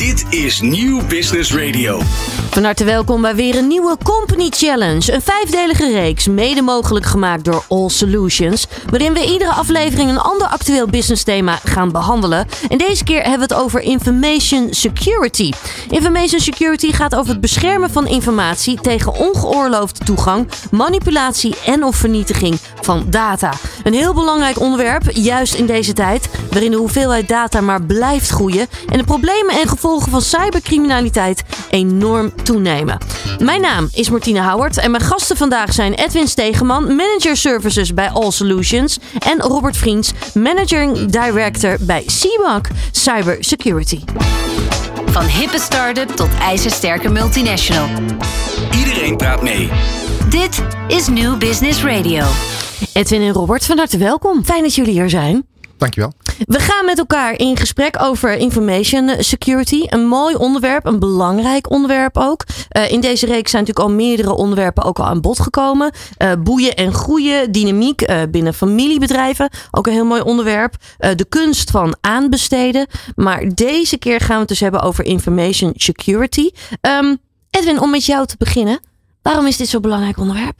Dit is Nieuw Business Radio. Van harte welkom bij weer een nieuwe Company Challenge. Een vijfdelige reeks, mede mogelijk gemaakt door All Solutions. Waarin we iedere aflevering een ander actueel business thema gaan behandelen. En deze keer hebben we het over Information Security. Information Security gaat over het beschermen van informatie tegen ongeoorloofde toegang, manipulatie en of vernietiging van data. Een heel belangrijk onderwerp, juist in deze tijd, waarin de hoeveelheid data maar blijft groeien en de problemen en gevolgen van cybercriminaliteit enorm toenemen. Mijn naam is Martine Howard en mijn gasten vandaag zijn Edwin Stegeman, Manager Services bij All Solutions en Robert Vriends, Managing Director bij CBAC Cyber Security. Van hippe start-up tot ijzersterke multinational. Iedereen praat mee. Dit is New Business Radio. Edwin en Robert, van harte welkom. Fijn dat jullie hier zijn. Dankjewel. We gaan met elkaar in gesprek over information security. Een mooi onderwerp, een belangrijk onderwerp ook. Uh, in deze reeks zijn natuurlijk al meerdere onderwerpen ook al aan bod gekomen. Uh, boeien en groeien, dynamiek uh, binnen familiebedrijven. Ook een heel mooi onderwerp. de kunst van aanbesteden. Maar deze keer gaan we het dus hebben over information security. Um, Edwin, om met jou te beginnen. Waarom is dit zo'n belangrijk onderwerp?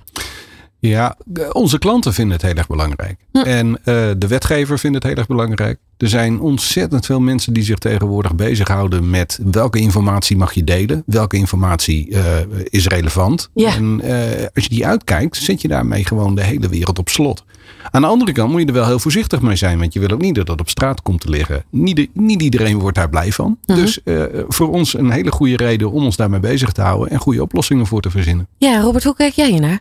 Ja, onze klanten vinden het heel erg belangrijk. Ja. En uh, de wetgever vindt het heel erg belangrijk. Er zijn ontzettend veel mensen die zich tegenwoordig bezighouden met welke informatie mag je delen, welke informatie uh, is relevant. Ja. En uh, als je die uitkijkt, zet je daarmee gewoon de hele wereld op slot. Aan de andere kant moet je er wel heel voorzichtig mee zijn, want je wil ook niet dat dat op straat komt te liggen. Niet, niet iedereen wordt daar blij van. Mhm. -huh. Dus voor ons een hele goede reden om ons daarmee bezig te houden en goede oplossingen voor te verzinnen. Ja, Robert, hoe kijk jij hiernaar?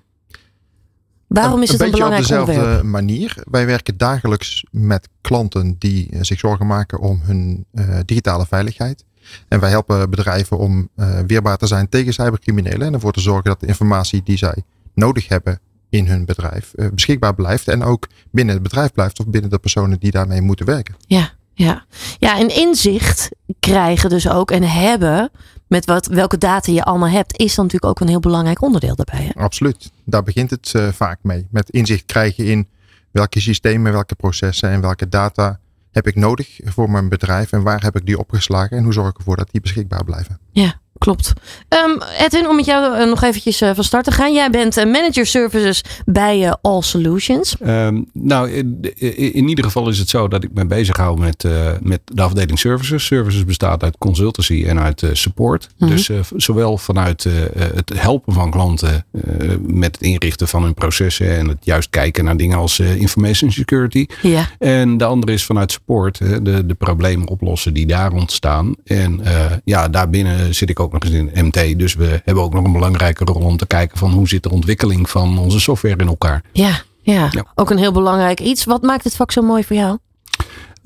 Waarom is het een, een belangrijk op dezelfde onderwerp? manier. Wij werken dagelijks met klanten die zich zorgen maken om hun uh, digitale veiligheid. En wij helpen bedrijven om uh, weerbaar te zijn tegen cybercriminelen. En ervoor te zorgen dat de informatie die zij nodig hebben in hun bedrijf uh, beschikbaar blijft. En ook binnen het bedrijf blijft of binnen de personen die daarmee moeten werken. Ja, ja. ja en inzicht krijgen dus ook en hebben met wat, welke data je allemaal hebt, is dan natuurlijk ook een heel belangrijk onderdeel daarbij. Hè? Absoluut. Daar begint het uh, vaak mee. Met inzicht krijgen in welke systemen, welke processen en welke data heb ik nodig voor mijn bedrijf en waar heb ik die opgeslagen en hoe zorg ik ervoor dat die beschikbaar blijven. Ja, klopt. Um, Edwin, om met jou uh, nog eventjes uh, van start te gaan. Jij bent uh, manager services bij All Solutions. Um, nou, in, in, ieder geval is het zo dat ik me bezighoud met, uh, met de afdeling services. Services bestaat uit consultancy en uit uh, support. Mhm. Mm -hmm. Dus zowel vanuit het helpen van klanten met het inrichten van hun processen en het juist kijken naar dingen als information security. Ja. En de andere is vanuit support, de, de problemen oplossen die daar ontstaan. En ja, daarbinnen zit ik ook nog eens in MT. Dus we hebben ook nog een belangrijke rol om te kijken van hoe zit de ontwikkeling van onze software in elkaar. Ja, ja. ja. ook een heel belangrijk iets. Wat maakt het vak zo mooi voor jou?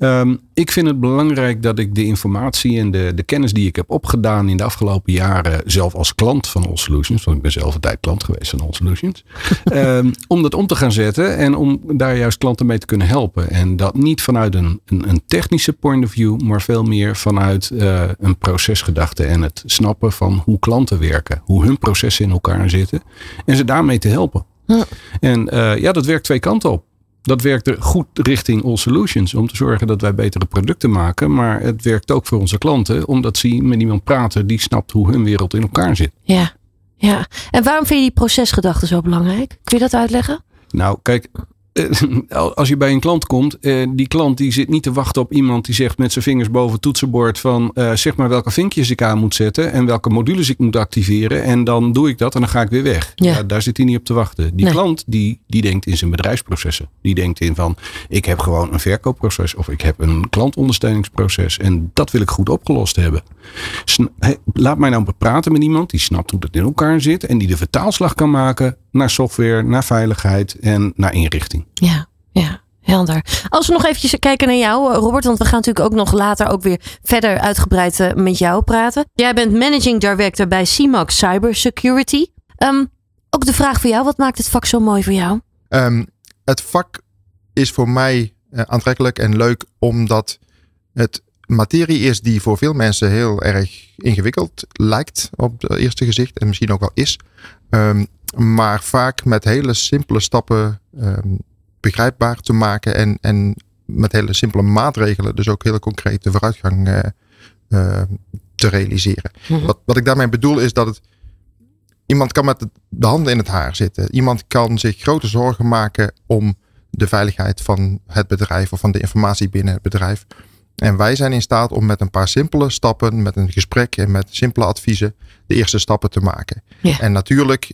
Um, ik vind het belangrijk dat ik de informatie en de, de kennis die ik heb opgedaan in de afgelopen jaren, zelf als klant van All Solutions, want ik ben zelf een tijd klant geweest van All Solutions, um, om dat om te gaan zetten en om daar juist klanten mee te kunnen helpen. En dat niet vanuit een, een, een technische point of view, maar veel meer vanuit uh, een procesgedachte en het snappen van hoe klanten werken, hoe hun processen in elkaar zitten en ze daarmee te helpen. Ja. En uh, ja, dat werkt twee kanten op. Dat werkt er goed richting All Solutions om te zorgen dat wij betere producten maken. Maar het werkt ook voor onze klanten omdat ze met iemand praten die snapt hoe hun wereld in elkaar zit. Ja, ja. En waarom vind je die procesgedachte zo belangrijk? Kun je dat uitleggen? Nou, kijk. Als je bij een klant komt, die klant die zit niet te wachten op iemand die zegt met zijn vingers boven het toetsenbord van zeg maar welke vinkjes ik aan moet zetten en welke modules ik moet activeren en dan doe ik dat en dan ga ik weer weg. Ja. Daar zit hij niet op te wachten. Die Nee. klant die, die denkt in zijn bedrijfsprocessen. Die denkt in van ik heb gewoon een verkoopproces of ik heb een klantondersteuningsproces en dat wil ik goed opgelost hebben. Laat mij nou praten met iemand die snapt hoe dat in elkaar zit en die de vertaalslag kan maken naar software, naar veiligheid en naar inrichting. Ja, ja. Helder. Als we nog eventjes kijken naar jou, eh, Robert, want we gaan natuurlijk ook nog later ook weer verder uitgebreid eh, met jou praten. Jij bent managing director bij CMAC Cybersecurity. Um, ook de vraag voor jou, wat maakt het vak zo mooi voor jou? Um, het vak is voor mij uh, aantrekkelijk en leuk omdat het materie is die voor veel mensen heel erg ingewikkeld lijkt op het eerste gezicht en misschien ook wel is. Um, maar vaak met hele simpele stappen um, begrijpbaar te maken en, en met hele simpele maatregelen dus ook heel concreet de vooruitgang uh, uh, te realiseren. Mhm. Wat, wat ik daarmee bedoel is dat het. Iemand kan met de handen in het haar zitten. Iemand kan zich grote zorgen maken om de veiligheid van het bedrijf of van de informatie binnen het bedrijf. En wij zijn in staat om met een paar simpele stappen, met een gesprek en met simpele adviezen, de eerste stappen te maken. Ja. En natuurlijk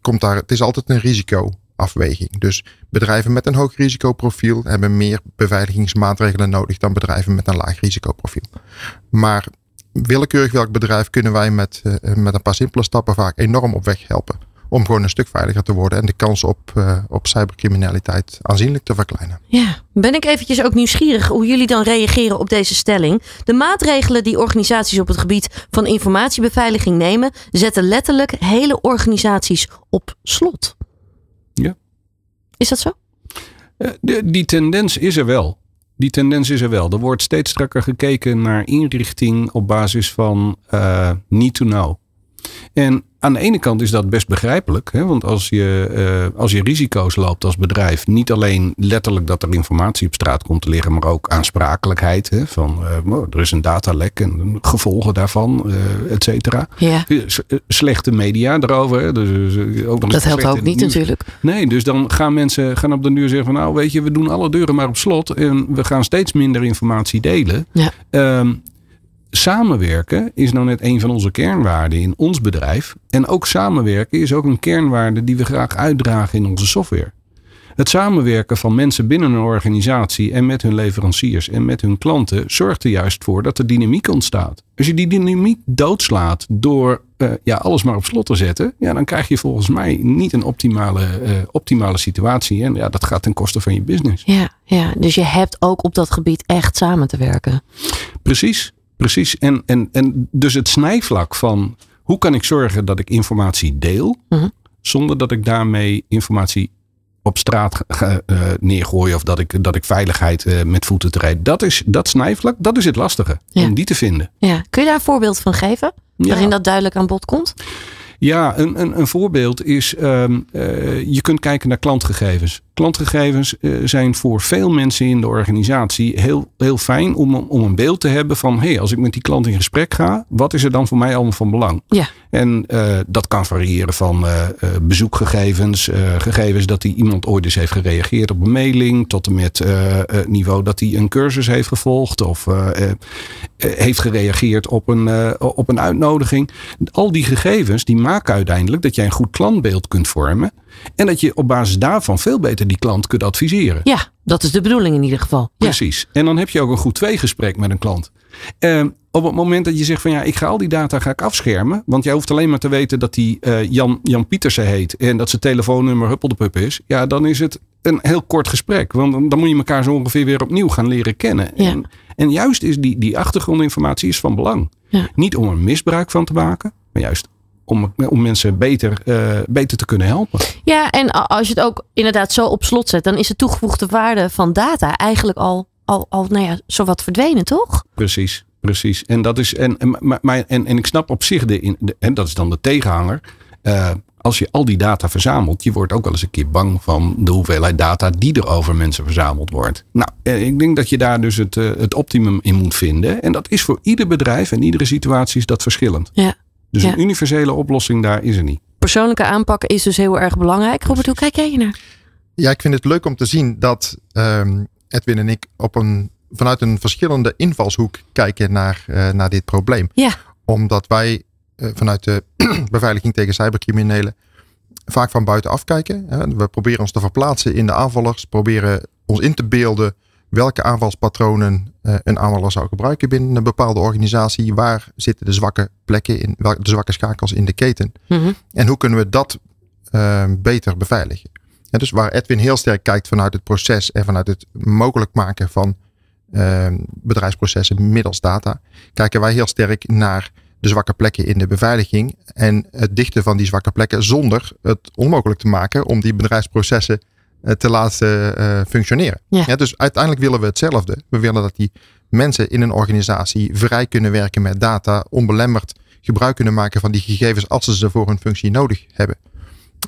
komt daar, het is altijd een risicoafweging. Dus bedrijven met een hoog risicoprofiel hebben meer beveiligingsmaatregelen nodig dan bedrijven met een laag risicoprofiel. Maar willekeurig welk bedrijf kunnen wij met, eh, met een paar simpele stappen vaak enorm op weg helpen. Om gewoon een stuk veiliger te worden en de kans op, eh, op cybercriminaliteit aanzienlijk te verkleinen. Ja, ben ik eventjes ook nieuwsgierig hoe jullie dan reageren op deze stelling. De maatregelen die organisaties op het gebied van informatiebeveiliging nemen, zetten letterlijk hele organisaties op slot. Ja. Is dat zo? Eh, de- die tendens is er wel. Die tendens is er wel. Er wordt steeds strakker gekeken naar inrichting op basis van eh need to know. En aan de ene kant is dat best begrijpelijk. Hè? Want als je, eh, als je risico's loopt als bedrijf, niet alleen letterlijk dat er informatie op straat komt te liggen, maar ook aansprakelijkheid. Hè? Van eh, oh, er is een datalek en gevolgen daarvan, eh et cetera. Ja. Slechte media erover. Hè? Dus, ook nog Dat helpt ook niet natuurlijk. Nee, dus dan gaan mensen gaan op de duur zeggen van nou weet je, we doen alle deuren maar op slot en we gaan steeds minder informatie delen. Ja. Ehm, samenwerken is nou net een van onze kernwaarden in ons bedrijf. En ook samenwerken is ook een kernwaarde die we graag uitdragen in onze software. Het samenwerken van mensen binnen een organisatie en met hun leveranciers en met hun klanten zorgt er juist voor dat er dynamiek ontstaat. Als je die dynamiek doodslaat door eh, ja, alles maar op slot te zetten, ja, dan krijg je volgens mij niet een optimale, eh, optimale situatie. En ja, dat gaat ten koste van je business. Ja, ja, dus je hebt ook op dat gebied echt samen te werken. Precies, precies. En, en, en dus het snijvlak van hoe kan ik zorgen dat ik informatie deel, Mhm. zonder dat ik daarmee informatie op straat eh, neergooi of dat ik, dat ik veiligheid eh, met voeten te rijden. Dat is dat snijvlak, dat is het lastige Ja. om die te vinden. Ja. Kun je daar een voorbeeld van geven? Ja. Waarin dat duidelijk aan bod komt? Ja, een, een, een voorbeeld is, ehm, eh, je kunt kijken naar klantgegevens. Klantgegevens eh, zijn voor veel mensen in de organisatie heel, heel fijn om, om een beeld te hebben van, hé, hey, als ik met die klant in gesprek ga, wat is er dan voor mij allemaal van belang? Ja. En eh, dat kan variëren van eh, bezoekgegevens, gegevens dat die iemand ooit eens heeft gereageerd op een mailing, tot en met eh, niveau dat hij een cursus heeft gevolgd of heeft gereageerd op een, op een uitnodiging. Al die gegevens die maken uiteindelijk dat jij een goed klantbeeld kunt vormen en dat je op basis daarvan veel beter die klant kunt adviseren. Ja, dat is de bedoeling in ieder geval. Ja. Precies. En dan heb je ook een goed tweegesprek met een klant. Ehm, op het moment dat je zegt van ja, ik ga al die data ga ik afschermen. Want jij hoeft alleen maar te weten dat die eh, Jan, Jan Pietersen heet. En dat zijn telefoonnummer Huppeldepup is. Ja, dan is het een heel kort gesprek. Want dan- dan moet je elkaar zo ongeveer weer opnieuw gaan leren kennen. Ja. En, en juist is die, die achtergrondinformatie is van belang. Ja. Niet om er misbruik van te maken. Maar juist om, om mensen beter, eh, beter te kunnen helpen. Ja, en als je het ook inderdaad zo op slot zet, dan is de toegevoegde waarde van data eigenlijk al, al, al nou ja, zowat verdwenen, toch? Precies, precies. En dat is en, en, maar, maar- en, en ik snap op zich de, in- de en dat is dan de tegenhanger. eh, als je al die data verzamelt, je wordt ook wel eens een keer bang van de hoeveelheid data die er over mensen verzameld wordt. Nou, eh, ik denk dat je daar dus het, het optimum in moet vinden. En dat is voor ieder bedrijf en iedere situatie is dat verschillend. Ja. Dus Ja. een universele oplossing daar is er niet. Persoonlijke aanpak is dus heel erg belangrijk. Robert, hoe kijk jij naar? Ja, ik vind het leuk om te zien dat ehm, Edwin en ik op een, vanuit een verschillende invalshoek kijken naar, eh, naar dit probleem. Ja. Omdat wij eh, vanuit de beveiliging tegen cybercriminelen vaak van buitenaf kijken. Hè. We proberen ons te verplaatsen in de aanvallers, proberen ons in te beelden welke aanvalspatronen eh, een aanvaller zou gebruiken binnen een bepaalde organisatie. Waar zitten de zwakke plekken in, de zwakke schakels in de keten? Mhm. En hoe kunnen we dat eh, beter beveiligen? Ja, dus waar Edwin heel sterk kijkt vanuit het proces en vanuit het mogelijk maken van eh, bedrijfsprocessen middels data, kijken wij heel sterk naar de zwakke plekken in de beveiliging en het dichten van die zwakke plekken zonder het onmogelijk te maken om die bedrijfsprocessen te laten eh, functioneren. Ja. dus uiteindelijk willen we hetzelfde. We willen dat die mensen in een organisatie vrij kunnen werken met data, onbelemmerd gebruik kunnen maken van die gegevens als ze ze voor hun functie nodig hebben.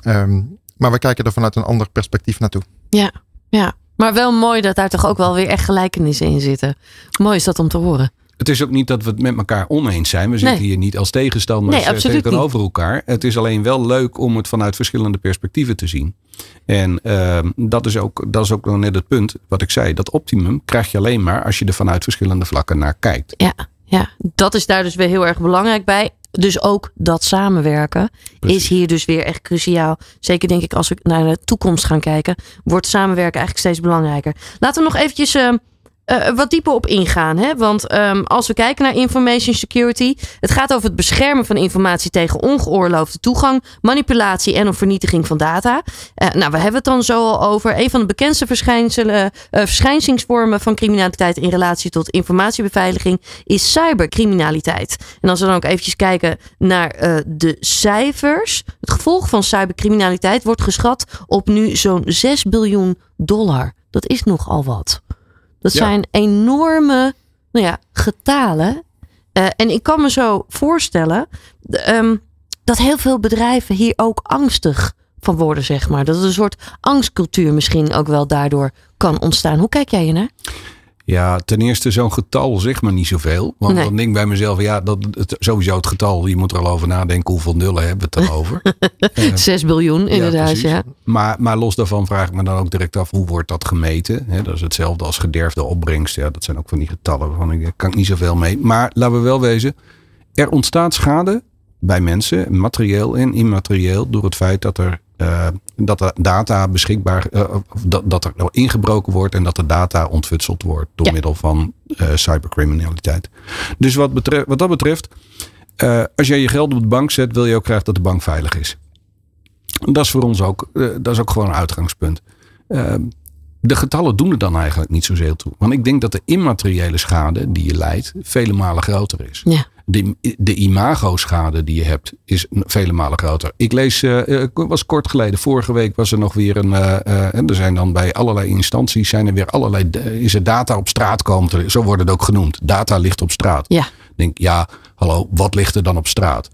Ehm, maar we kijken er vanuit een ander perspectief naartoe. Ja, ja. Maar wel mooi dat daar toch ook wel weer echt gelijkenissen in zitten. Mooi is dat om te horen. Het is ook niet dat we het met elkaar oneens zijn. We zitten Nee. hier niet als tegenstanders Nee, eh, tegenover elkaar. Het is alleen wel leuk om het vanuit verschillende perspectieven te zien. En ehm, dat, is ook, dat is ook nog net het punt wat ik zei. Dat optimum krijg je alleen maar als je er vanuit verschillende vlakken naar kijkt. Ja, ja, dat is daar dus weer heel erg belangrijk bij. Dus ook dat samenwerken Precies. is hier dus weer echt cruciaal. Zeker denk ik als we naar de toekomst gaan kijken, wordt samenwerken eigenlijk steeds belangrijker. Laten we nog eventjes eh, eh, wat dieper op ingaan. Hè? Want ehm, als we kijken naar information security, het gaat over het beschermen van informatie tegen ongeoorloofde toegang, manipulatie en of vernietiging van data. Eh, nou, we hebben het dan zo al over. Een van de bekendste verschijnselen, eh, verschijningsvormen van criminaliteit in relatie tot informatiebeveiliging is cybercriminaliteit. En als we dan ook eventjes kijken naar de cijfers. Het gevolg van cybercriminaliteit wordt geschat op nu zo'n 6 biljoen dollar. Dat is nogal wat. Dat Ja. zijn enorme nou ja, getalen. Eh, en ik kan me zo voorstellen ehm, dat heel veel bedrijven hier ook angstig van worden, zeg maar. Dat er een soort angstcultuur misschien ook wel daardoor kan ontstaan. Hoe kijk jij je naar? Ja, ten eerste zo'n getal zegt maar niet zoveel. Want Nee. dan denk ik bij mezelf, ja, dat, het, sowieso het getal, je moet er al over nadenken hoeveel nullen hebben we het dan over. 6 biljoen, inderdaad. Ja, Maar, maar los daarvan vraag ik me dan ook direct af, hoe wordt dat gemeten? Dat is hetzelfde als gederfde opbrengst. Ja, dat zijn ook van die getallen waarvan ik, daar kan ik niet zoveel mee. Maar laten we wel wezen, er ontstaat schade bij mensen, materieel en immaterieel, door het feit dat er, eh, dat er data beschikbaar, of dat, dat er ingebroken wordt en dat de data ontfutseld wordt door Ja. middel van eh, cybercriminaliteit. Dus wat, betreft, wat dat betreft, als jij je geld op de bank zet, wil je ook graag dat de bank veilig is. Dat is voor ons ook, dat is ook gewoon een uitgangspunt. De getallen doen er dan eigenlijk niet zozeer toe. Want ik denk dat de immateriële schade die je leidt vele malen groter is. ja. De, de imago-schade die je hebt is vele malen groter. Ik lees, eh, was kort geleden, vorige week was er nog weer een. eh, en er zijn dan bij allerlei instanties zijn er weer allerlei. Is er data op straat komen? Zo wordt het ook genoemd. Data ligt op straat. ja. Ik denk, ja, hallo, wat ligt er dan op straat?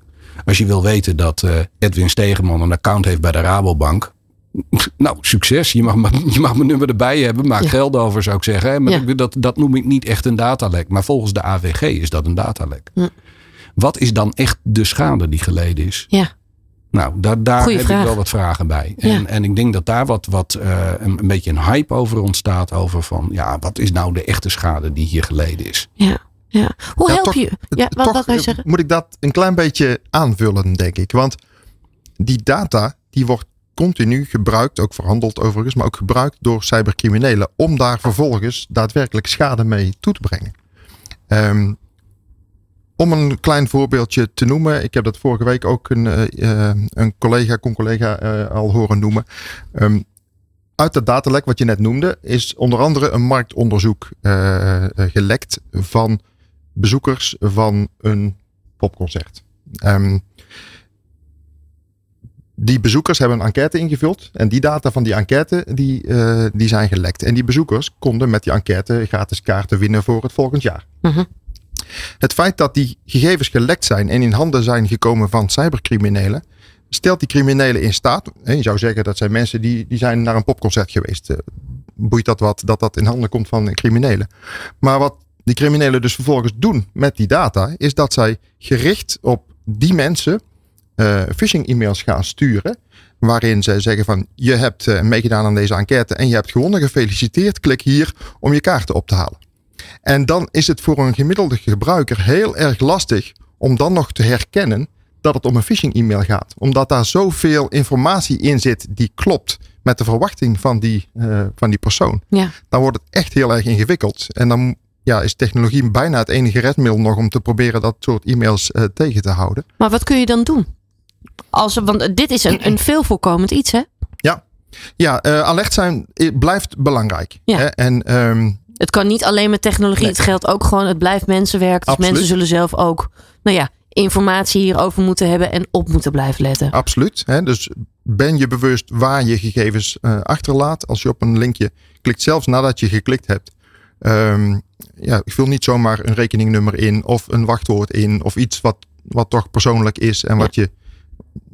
Als je wil weten dat Edwin Stegeman een account heeft bij de Rabobank. Nou, succes. Je mag, mijn- je mag mijn nummer erbij hebben. Maak Ja. geld over, zou ik zeggen. hè. Maar Ja. dat, dat noem ik niet echt een datalek. Maar volgens de AVG is dat een datalek. Wat is dan echt de schade die geleden is? ja. Nou, daar, daar Goeie heb vraag. ik wel wat vragen bij. En, Ja. en ik denk dat daar wat, wat eh, een, een beetje een hype over ontstaat. Over van, ja, wat is nou de echte schade die hier geleden is? ja. ja. Hoe Ja, help toch- je? Ja, wat, Toch wat wij eh, zeggen? moet ik dat een klein beetje aanvullen, denk ik. Want die data, die wordt continu gebruikt, ook verhandeld overigens, maar ook gebruikt door cybercriminelen om daar vervolgens daadwerkelijk schade mee toe te brengen. Ehm, om een klein voorbeeldje te noemen, ik heb dat vorige week ook een, eh, eh, een collega, con-collega eh, al horen noemen. Ehm, uit dat datalek wat je net noemde, is onder andere een marktonderzoek gelekt van bezoekers van een popconcert. Ehm, die bezoekers hebben een enquête ingevuld. En die data van die enquête die, eh, die zijn gelekt. En die bezoekers konden met die enquête gratis kaarten winnen voor het volgend jaar. Mhm. Het feit dat die gegevens gelekt zijn en in handen zijn gekomen van cybercriminelen. Stelt die criminelen in staat. hè, Je zou zeggen dat zijn mensen die, die zijn naar een popconcert geweest. Eh, Boeit dat wat dat dat in handen komt van criminelen. Maar wat die criminelen dus vervolgens doen met die data, is dat zij gericht op die mensen eh, phishing-e-mails gaan sturen. Waarin ze zeggen van je hebt eh, meegedaan aan deze enquête en je hebt gewonnen. Gefeliciteerd, klik hier om je kaarten op te halen. En dan is het voor een gemiddelde gebruiker heel erg lastig om dan nog te herkennen dat het om een phishing-e-mail gaat. Omdat daar zoveel informatie in zit die klopt met de verwachting van die, eh, van die persoon Ja. dan wordt het echt heel erg ingewikkeld. En dan ja, is technologie bijna het enige redmiddel nog om te proberen dat soort e-mails tegen te houden. Maar wat kun je dan doen? Als, want dit is een, een veel voorkomend iets, hè? Ja, ja eh, alert zijn eh, blijft belangrijk. Ja. Hè? En ehm, Het kan niet alleen met technologie. Nee. Het geldt ook gewoon, het blijft mensenwerk. Dus Absoluut. mensen zullen zelf ook, nou ja, informatie hierover moeten hebben en op moeten blijven letten. absoluut. Hè? Dus ben je bewust waar je gegevens eh, achterlaat. Als je op een linkje klikt, zelfs nadat je geklikt hebt. Ehm, ja, vul niet zomaar een rekeningnummer in of een wachtwoord in of iets wat, wat toch persoonlijk is en wat je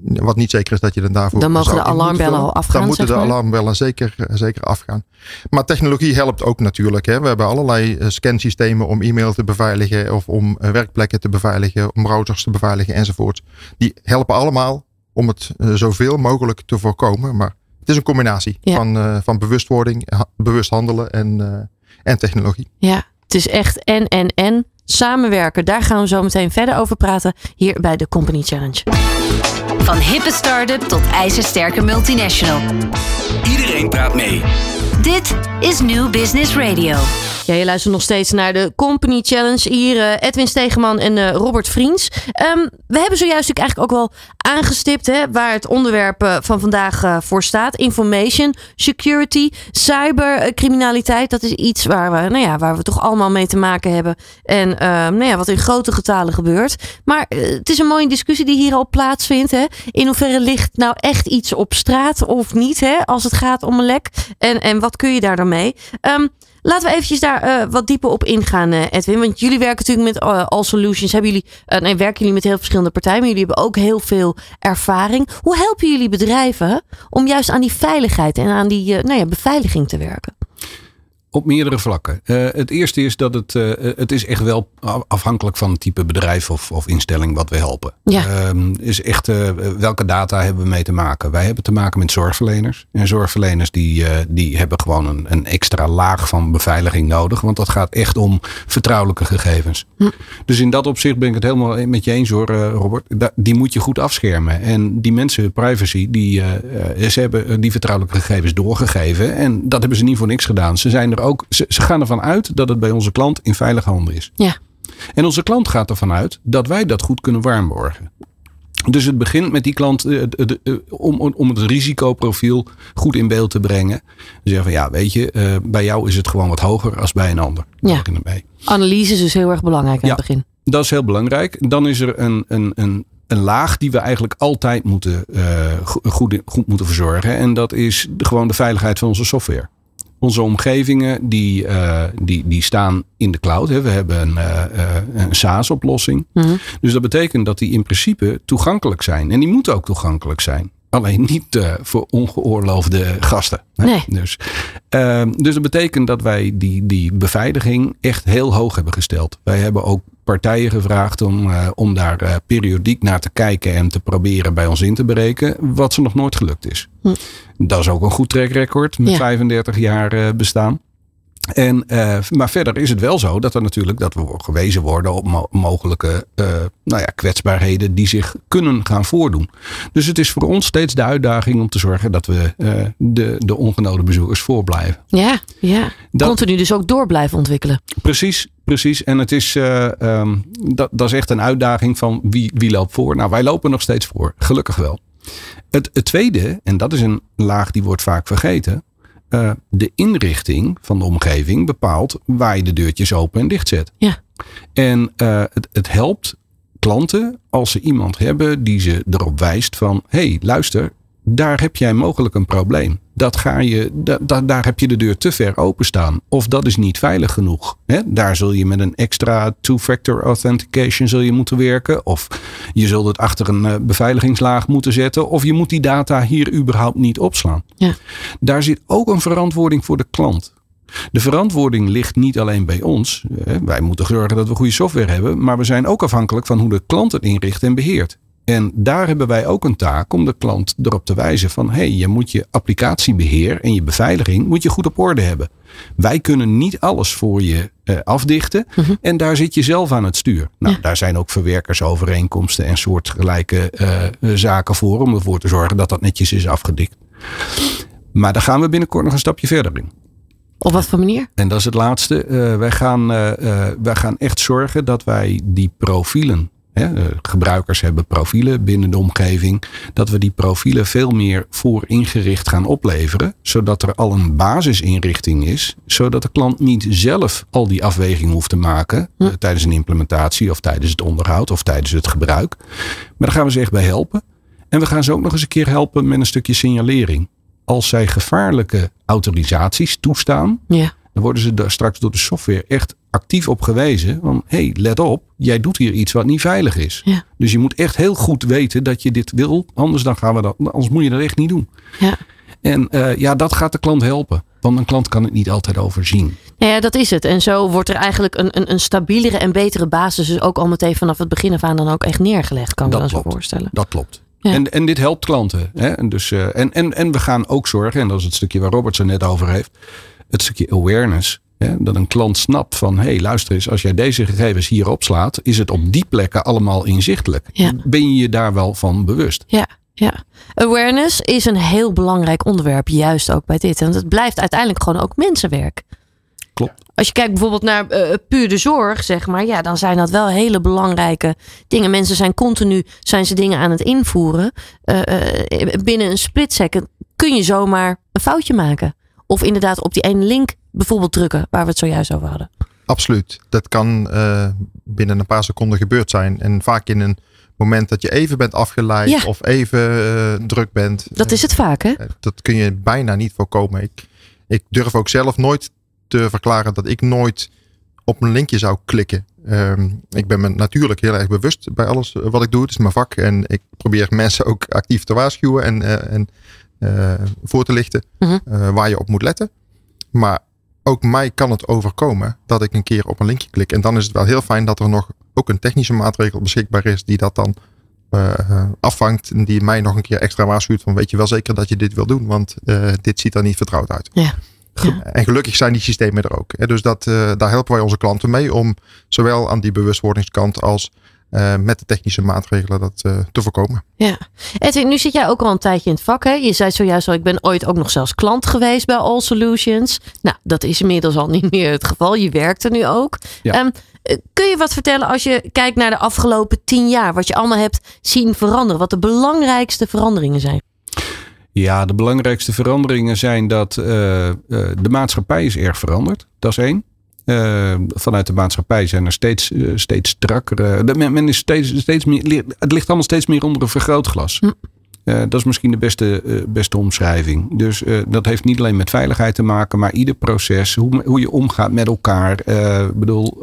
wat niet zeker is dat je dan daarvoor. Dan mogen de alarmbellen al afgaan, Dan moeten de maar. alarmbellen zeker, eh, zeker afgaan. Maar technologie helpt ook natuurlijk. Hè. We hebben allerlei eh, scansystemen om e-mail te beveiligen. Of om eh, werkplekken te beveiligen. Om routers te beveiligen enzovoort. Die helpen allemaal om het zoveel mogelijk te voorkomen. Maar het is een combinatie Ja. van, van bewustwording, ha- bewust handelen en, en technologie. Ja, het is echt en en en. Samenwerken, daar gaan we zo meteen verder over praten. Hier bij de Company Challenge. Van hippe start-up tot ijzersterke multinational. Iedereen praat mee. Dit is New Business Radio. Ja, je luistert nog steeds naar de Company Challenge. Hier eh, Edwin Stegeman en eh, Robert Vriends. Ehm, we hebben zojuist natuurlijk eigenlijk ook wel aangestipt hè, waar het onderwerp eh, van vandaag eh, voor staat. Information, security, cybercriminaliteit. Dat is iets waar we, nou ja, waar we toch allemaal mee te maken hebben. En ehm, nou ja, wat in grote getalen gebeurt. Maar eh, het is een mooie discussie die hier al plaatsvindt. Hè? In hoeverre ligt nou echt iets op straat of niet hè, als het gaat om een lek? En, en wat kun je daar dan mee? Ehm, Laten we eventjes daar eh, wat dieper op ingaan, eh, Edwin. Want jullie werken natuurlijk met All Solutions. Hebben jullie, nee, werken jullie met heel verschillende partijen, maar jullie hebben ook heel veel ervaring. Hoe helpen jullie bedrijven om juist aan die veiligheid en aan die nou ja, beveiliging te werken? Op meerdere vlakken. Eh, het eerste is dat het, eh, het is echt wel afhankelijk van het type bedrijf of, of instelling wat we helpen. Ja. Ehm, is echt eh, welke data hebben we mee te maken? Wij hebben te maken met zorgverleners. En zorgverleners die, die hebben gewoon een, een extra laag van beveiliging nodig. Want dat gaat echt om vertrouwelijke gegevens. Dus in dat opzicht ben ik het helemaal met je eens hoor, Robert. Da- die moet je goed afschermen. En die mensen, privacy, die, ze hebben die vertrouwelijke gegevens doorgegeven. En dat hebben ze niet voor niks gedaan. Ze, zijn er ook, ze, ze gaan ervan uit dat het bij onze klant in veilige handen is. Ja. En onze klant gaat ervan uit dat wij dat goed kunnen waarborgen. Dus het begint met die klant eh, eh, om, het risicoprofiel goed in beeld te brengen. Ze zeggen van ja, weet je, eh, bij jou is het gewoon wat hoger als bij een ander. Ja. Analyse is dus heel erg belangrijk aan Ja. het begin. Dat is heel belangrijk. Dan is er een, een, een, een laag die we eigenlijk altijd moeten, go- goed, goed moeten verzorgen. En dat is gewoon de veiligheid van onze software. Onze omgevingen die, eh, die, die staan in de cloud. Hè. We hebben een, eh, eh, een SaaS-oplossing. Mhm. Dus dat betekent dat die in principe toegankelijk zijn. En die moeten ook toegankelijk zijn. Alleen niet voor ongeoorloofde gasten. hè. Nee. Dus, dus dat betekent dat wij die, die beveiliging echt heel hoog hebben gesteld. Wij hebben ook partijen gevraagd om, eh, om daar eh, periodiek naar te kijken en te proberen bij ons in te breken. Wat ze nog nooit gelukt is. Hm. Dat is ook een goed track record met Ja. 35 jaar eh, bestaan. En, eh, maar verder is het wel zo dat er natuurlijk dat we gewezen worden op mo- mogelijke eh, nou ja, kwetsbaarheden die zich kunnen gaan voordoen. Dus het is voor ons steeds de uitdaging om te zorgen dat we eh, de, de ongenode bezoekers voorblijven. Ja, ja. Dat- Continu dus ook door blijven ontwikkelen. Precies, precies. En het is, eh, ehm, dat, dat is echt een uitdaging van wie, wie loopt voor. Nou, wij lopen nog steeds voor, gelukkig wel. Het, het tweede, en dat is een laag die wordt vaak vergeten. Eh, de inrichting van de omgeving bepaalt waar je de deurtjes open en dicht zet. Ja. En eh, het, het helpt klanten als ze iemand hebben die ze erop wijst van... hé, hey, luister, daar heb jij mogelijk een probleem. Dat ga je, da, da- daar heb je de deur te ver openstaan. Of dat is niet veilig genoeg. Hè? Daar zul je met een extra two-factor authentication zul je moeten werken. Of je zult het achter een eh, beveiligingslaag moeten zetten. Of je moet die data hier überhaupt niet opslaan. Ja. Daar zit ook een verantwoording voor de klant. De verantwoording ligt niet alleen bij ons. Wij moeten zorgen dat we goede software hebben. Maar we zijn ook afhankelijk van hoe de klant het inricht en beheert. En daar hebben wij ook een taak om de klant erop te wijzen van hé, hey, je moet je applicatiebeheer en je beveiliging moet je goed op orde hebben. Wij kunnen niet alles voor je eh, afdichten en daar zit je zelf aan het stuur. Nou, Ja. daar zijn ook verwerkersovereenkomsten en soortgelijke eh, eh, zaken voor om ervoor te zorgen dat dat netjes is afgedikt. Maar daar gaan we binnenkort nog een stapje verder in. Op wat voor manier? En dat is het laatste. Wij, gaan, wij gaan echt zorgen dat wij die profielen. Eh, gebruikers hebben profielen binnen de omgeving. Dat we die profielen veel meer voor ingericht gaan opleveren. Zodat er al een basisinrichting is. Zodat de klant niet zelf al die afweging hoeft te maken. eh, tijdens een implementatie of tijdens het onderhoud of tijdens het gebruik. Maar daar gaan we ze echt bij helpen. En we gaan ze ook nog eens een keer helpen met een stukje signalering. Als zij gevaarlijke autorisaties toestaan, Ja. dan worden ze daar straks door de software echt actief op gewezen. Van hé, hey, let op, jij doet hier iets wat niet veilig is. Ja. Dus je moet echt heel goed weten dat je dit wil. Anders, dan gaan we dat, anders moet je dat echt niet doen. Ja. En eh, ja, dat gaat de klant helpen. Want een klant kan het niet altijd overzien. Nou ja, dat is het. En zo wordt er eigenlijk een, een, een stabielere en betere basis dus ook al meteen vanaf het begin af aan dan ook echt neergelegd, kan ik me Dat dan zo voorstellen. Dat klopt. Ja. En, en dit helpt klanten. Hè? En, dus, eh, en, en, en we gaan ook zorgen, en dat is het stukje waar Robert zo net over heeft. Het stukje awareness. Hè? Dat een klant snapt van, hé hey, luister eens, als jij deze gegevens hier opslaat, is het op die plekken allemaal inzichtelijk. Ja. Ben je je daar wel van bewust? Ja, ja. Awareness is een heel belangrijk onderwerp, juist ook bij dit. En het blijft uiteindelijk gewoon ook mensenwerk. Klopt. Als je kijkt bijvoorbeeld naar eh, puur de zorg, zeg maar, ja, dan zijn dat wel hele belangrijke dingen. Mensen zijn continu zijn ze dingen aan het invoeren. Eh, eh, binnen een split second kun je zomaar een foutje maken. Of inderdaad op die ene link bijvoorbeeld drukken, waar we het zojuist over hadden. Absoluut. Dat kan eh, binnen een paar seconden gebeurd zijn. En vaak in een moment dat je even bent afgeleid Ja. of even eh, druk bent. Dat is het vaak, hè? Eh, Dat kun je bijna niet voorkomen. Ik, ik durf ook zelf nooit te verklaren dat ik nooit op een linkje zou klikken. Ehm, ik ben me natuurlijk heel erg bewust bij alles eh, wat ik doe. Het is mijn vak. En ik probeer mensen ook actief te waarschuwen en, eh, en eh, voor te lichten Mhm. eh, waar je op moet letten. Maar ook mij kan het overkomen dat ik een keer op een linkje klik. En dan is het wel heel fijn dat er nog ook een technische maatregel beschikbaar is die dat dan eh, eh, afvangt. En die mij nog een keer extra waarschuwt van weet je wel zeker dat je dit wil doen. Want eh, dit ziet er niet vertrouwd uit. Ja. En gelukkig zijn die systemen er ook. Dus dat, daar helpen wij onze klanten mee om zowel aan die bewustwordingskant als eh, met de technische maatregelen dat eh, te voorkomen. Ja. Edwin, nu zit jij ook al een tijdje in het vak. Hè? Je zei zojuist al, ik ben ooit ook nog zelfs klant geweest bij All Solutions. Nou, dat is inmiddels al niet meer het geval. Je werkt er nu ook. Ja. Ehm, eh, kun je wat vertellen als je kijkt naar de afgelopen tien jaar? Wat je allemaal hebt zien veranderen? Wat de belangrijkste veranderingen zijn? Ja, de belangrijkste veranderingen zijn dat eh, eh, de maatschappij is erg veranderd. Dat is één. Eh, vanuit de maatschappij zijn er steeds, eh, steeds strakkere. Men, men is steeds, steeds meer, het ligt allemaal steeds meer onder een vergrootglas. Hm. Eh, dat is misschien de beste, beste omschrijving. Dus dat heeft niet alleen met veiligheid te maken, maar ieder proces, hoe, hoe je omgaat met elkaar. Ik bedoel,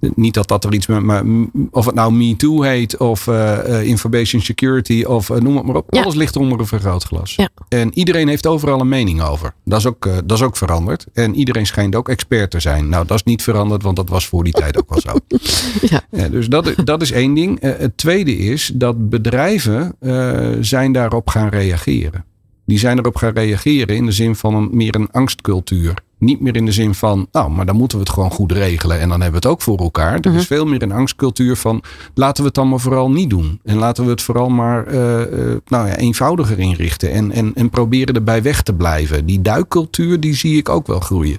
niet dat dat er iets met, maar of het nou Me Too heet of eh, eh, Information Security of eh, noem het maar op. Ja. Alles ligt onder een vergrootglas. Ja. En iedereen heeft overal een mening over. Dat is, ook, dat is ook veranderd. En iedereen schijnt ook expert te zijn. Nou, dat is niet veranderd, want dat was voor die tijd ook wel zo. Ja. Dus dat, dat is één ding. Het tweede is dat bedrijven zijn daarop gaan reageren. Die zijn erop gaan reageren in de zin van een, meer een angstcultuur. Niet meer in de zin van, nou, maar dan moeten we het gewoon goed regelen en dan hebben we het ook voor elkaar. Er is veel meer een angstcultuur van, laten we het dan maar vooral niet doen. En laten we het vooral maar eh, eh, nou ja, eenvoudiger inrichten en, en, en proberen erbij weg te blijven. Die duikcultuur, die zie ik ook wel groeien.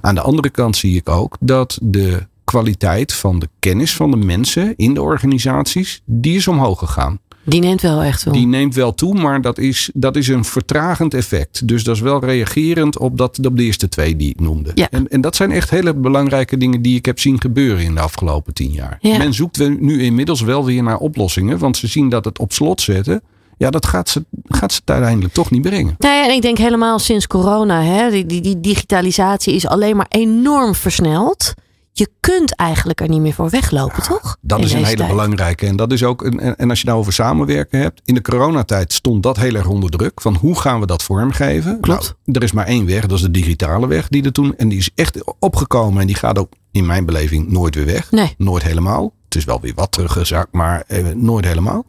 Aan de andere kant zie ik ook dat de kwaliteit van de kennis van de mensen in de organisaties, die is omhoog gegaan. Die neemt wel echt wel. Die neemt wel toe, maar dat is, dat is een vertragend effect. Dus dat is wel reagerend op, dat, op de eerste twee die ik noemde. Ja. En, en dat zijn echt hele belangrijke dingen die ik heb zien gebeuren in de afgelopen tien jaar. Ja. Men zoekt we- nu inmiddels wel weer naar oplossingen, want ze zien dat het op slot zetten. Ja, dat gaat ze, gaat ze uiteindelijk toch niet brengen. Nou ja, en ik denk helemaal sinds corona, hè, die, die, die digitalisatie is alleen maar enorm versneld. Je kunt eigenlijk er niet meer voor weglopen, toch? Dat In is een hele tijd. belangrijke. En dat is ook. een- En en als je nou over samenwerken hebt. In de coronatijd stond dat heel erg onder druk. Van hoe gaan we dat vormgeven? Klopt. Nou, er is maar één weg. Dat is de digitale weg. Die er toen. En die is echt opgekomen. En die gaat ook in mijn beleving nooit weer weg. Nee. Nooit helemaal. Het is wel weer wat teruggezakt. Maar eh, nooit helemaal.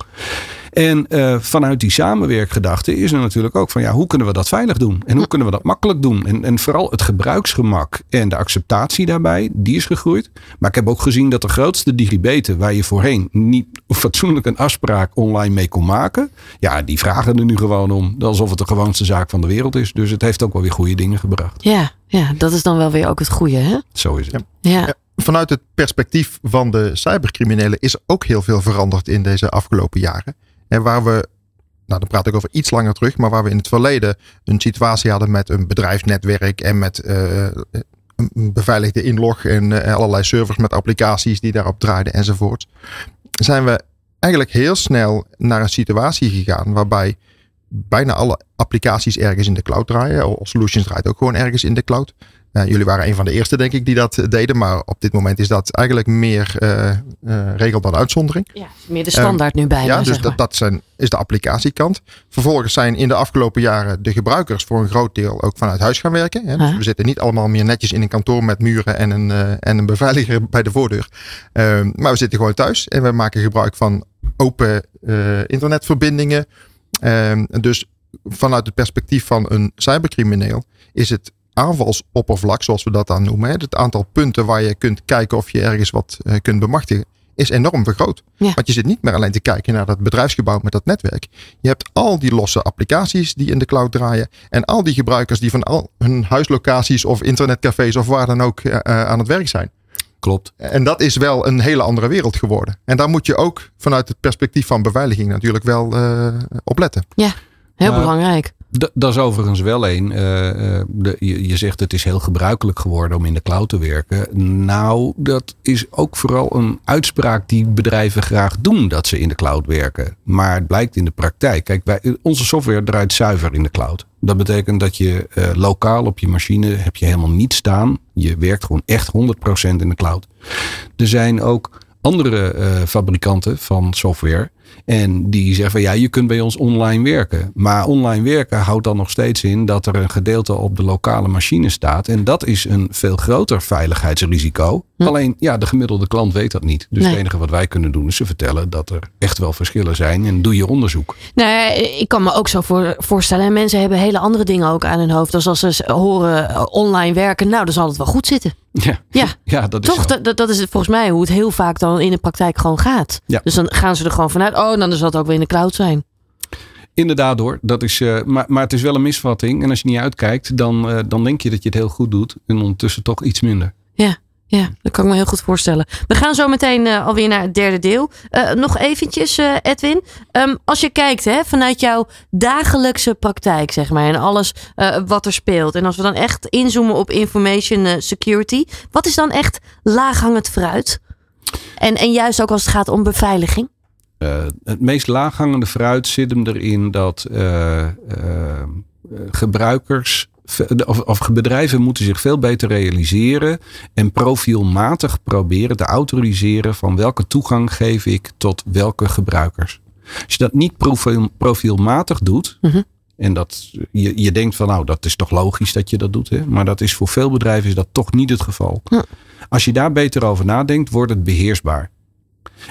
En eh, vanuit die samenwerkgedachte is er natuurlijk ook van ja, hoe kunnen we dat veilig doen? En hoe kunnen we dat makkelijk doen? En, en vooral het gebruiksgemak en de acceptatie daarbij, die is gegroeid. Maar ik heb ook gezien dat de grootste digibeten waar je voorheen niet fatsoenlijk een afspraak online mee kon maken. Ja, die vragen er nu gewoon om. Alsof het de gewoonste zaak van de wereld is. Dus het heeft ook wel weer goede dingen gebracht. Ja, ja, dat is dan wel weer ook het goede, hè? Zo is het. Ja. Ja. Ja, Vanuit het perspectief van de cybercriminelen is ook heel veel veranderd in deze afgelopen jaren. En waar we, nou dan praat ik over iets langer terug, maar waar we in het verleden een situatie hadden met een bedrijfsnetwerk en met eh, een beveiligde inlog en eh, allerlei servers met applicaties die daarop draaiden enzovoort. Zijn we eigenlijk heel snel naar een situatie gegaan waarbij bijna alle applicaties ergens in de cloud draaien. Solutions draait ook gewoon ergens in de cloud. Uh, jullie waren een van de eerste, denk ik, die dat deden. Maar op dit moment is dat eigenlijk meer uh, uh, regel dan uitzondering. Ja, meer de standaard nu bijna. Ja, dus dat, dat zijn, is de applicatiekant. Vervolgens zijn in de afgelopen jaren de gebruikers voor een groot deel ook vanuit huis gaan werken. Hè. Dus we zitten niet allemaal meer netjes in een kantoor met muren en een, en een beveiliger bij de voordeur. Ehm, maar we zitten gewoon thuis en we maken gebruik van open internetverbindingen. Ehm, dus vanuit het perspectief van een cybercrimineel is het aanvalsoppervlak, zoals we dat dan noemen. Hè, het aantal punten waar je kunt kijken of je ergens wat uh, kunt bemachtigen, is enorm vergroot. Ja. Want je zit niet meer alleen te kijken naar dat bedrijfsgebouw met dat netwerk. Je hebt al die losse applicaties die in de cloud draaien. En al die gebruikers die van al hun huislocaties of internetcafés of waar dan ook uh, aan het werk zijn. Klopt. En dat is wel een hele andere wereld geworden. En daar moet je ook vanuit het perspectief van beveiliging natuurlijk wel uh, op letten. Ja, heel uh, belangrijk. Dat is overigens wel een. Uh, je, je, zegt het is heel gebruikelijk geworden om in de cloud te werken. Nou, dat is ook vooral een uitspraak die bedrijven graag doen dat ze in de cloud werken. Maar het blijkt in de praktijk. Kijk, wij, onze software draait zuiver in de cloud. Dat betekent dat je uh, lokaal op je machine heb je helemaal niet staan. Je werkt gewoon echt 100% in de cloud. Er zijn ook andere fabrikanten van software. En die zeggen van ja, je kunt bij ons online werken. Maar online werken houdt dan nog steeds in dat er een gedeelte op de lokale machine staat. En dat is een veel groter veiligheidsrisico. Hm. Alleen ja, de gemiddelde klant weet dat niet. Dus nee. het enige wat wij kunnen doen is ze vertellen dat er echt wel verschillen zijn. En doe je onderzoek. Nou, ik kan me ook zo voor, voorstellen. En mensen hebben hele andere dingen ook aan hun hoofd. Dus als ze horen online werken, nou dan zal het wel goed zitten. Ja, ja. ja dat is toch. Dat, dat is volgens mij hoe het heel vaak dan in de praktijk gewoon gaat. Ja. Dus dan gaan ze er gewoon vanuit. Oh, dan zal het ook weer in de cloud zijn. Inderdaad hoor, dat is, uh, maar, maar het is wel een misvatting. En als je niet uitkijkt, dan, uh, dan denk je dat je het heel goed doet. En ondertussen toch iets minder. Ja, ja, dat kan ik me heel goed voorstellen. We gaan zo meteen uh, alweer naar het derde deel. Uh, nog eventjes, uh, Edwin. Um, als je kijkt hè, vanuit jouw dagelijkse praktijk, zeg maar. En alles wat er speelt. En als we dan echt inzoomen op information security. Wat is dan echt laaghangend fruit? En, en juist ook als het gaat om beveiliging? Het meest laaghangende fruit zit hem erin dat gebruikers of, of, bedrijven moeten zich veel beter realiseren en profielmatig proberen te autoriseren van welke toegang geef ik tot welke gebruikers. Als je dat niet profiel, profielmatig doet, mm -hmm. en dat je, je denkt van nou dat is toch logisch dat je dat doet, hè? maar dat is voor veel bedrijven is dat toch niet het geval. Ja. Als je daar beter over nadenkt, wordt het beheersbaar.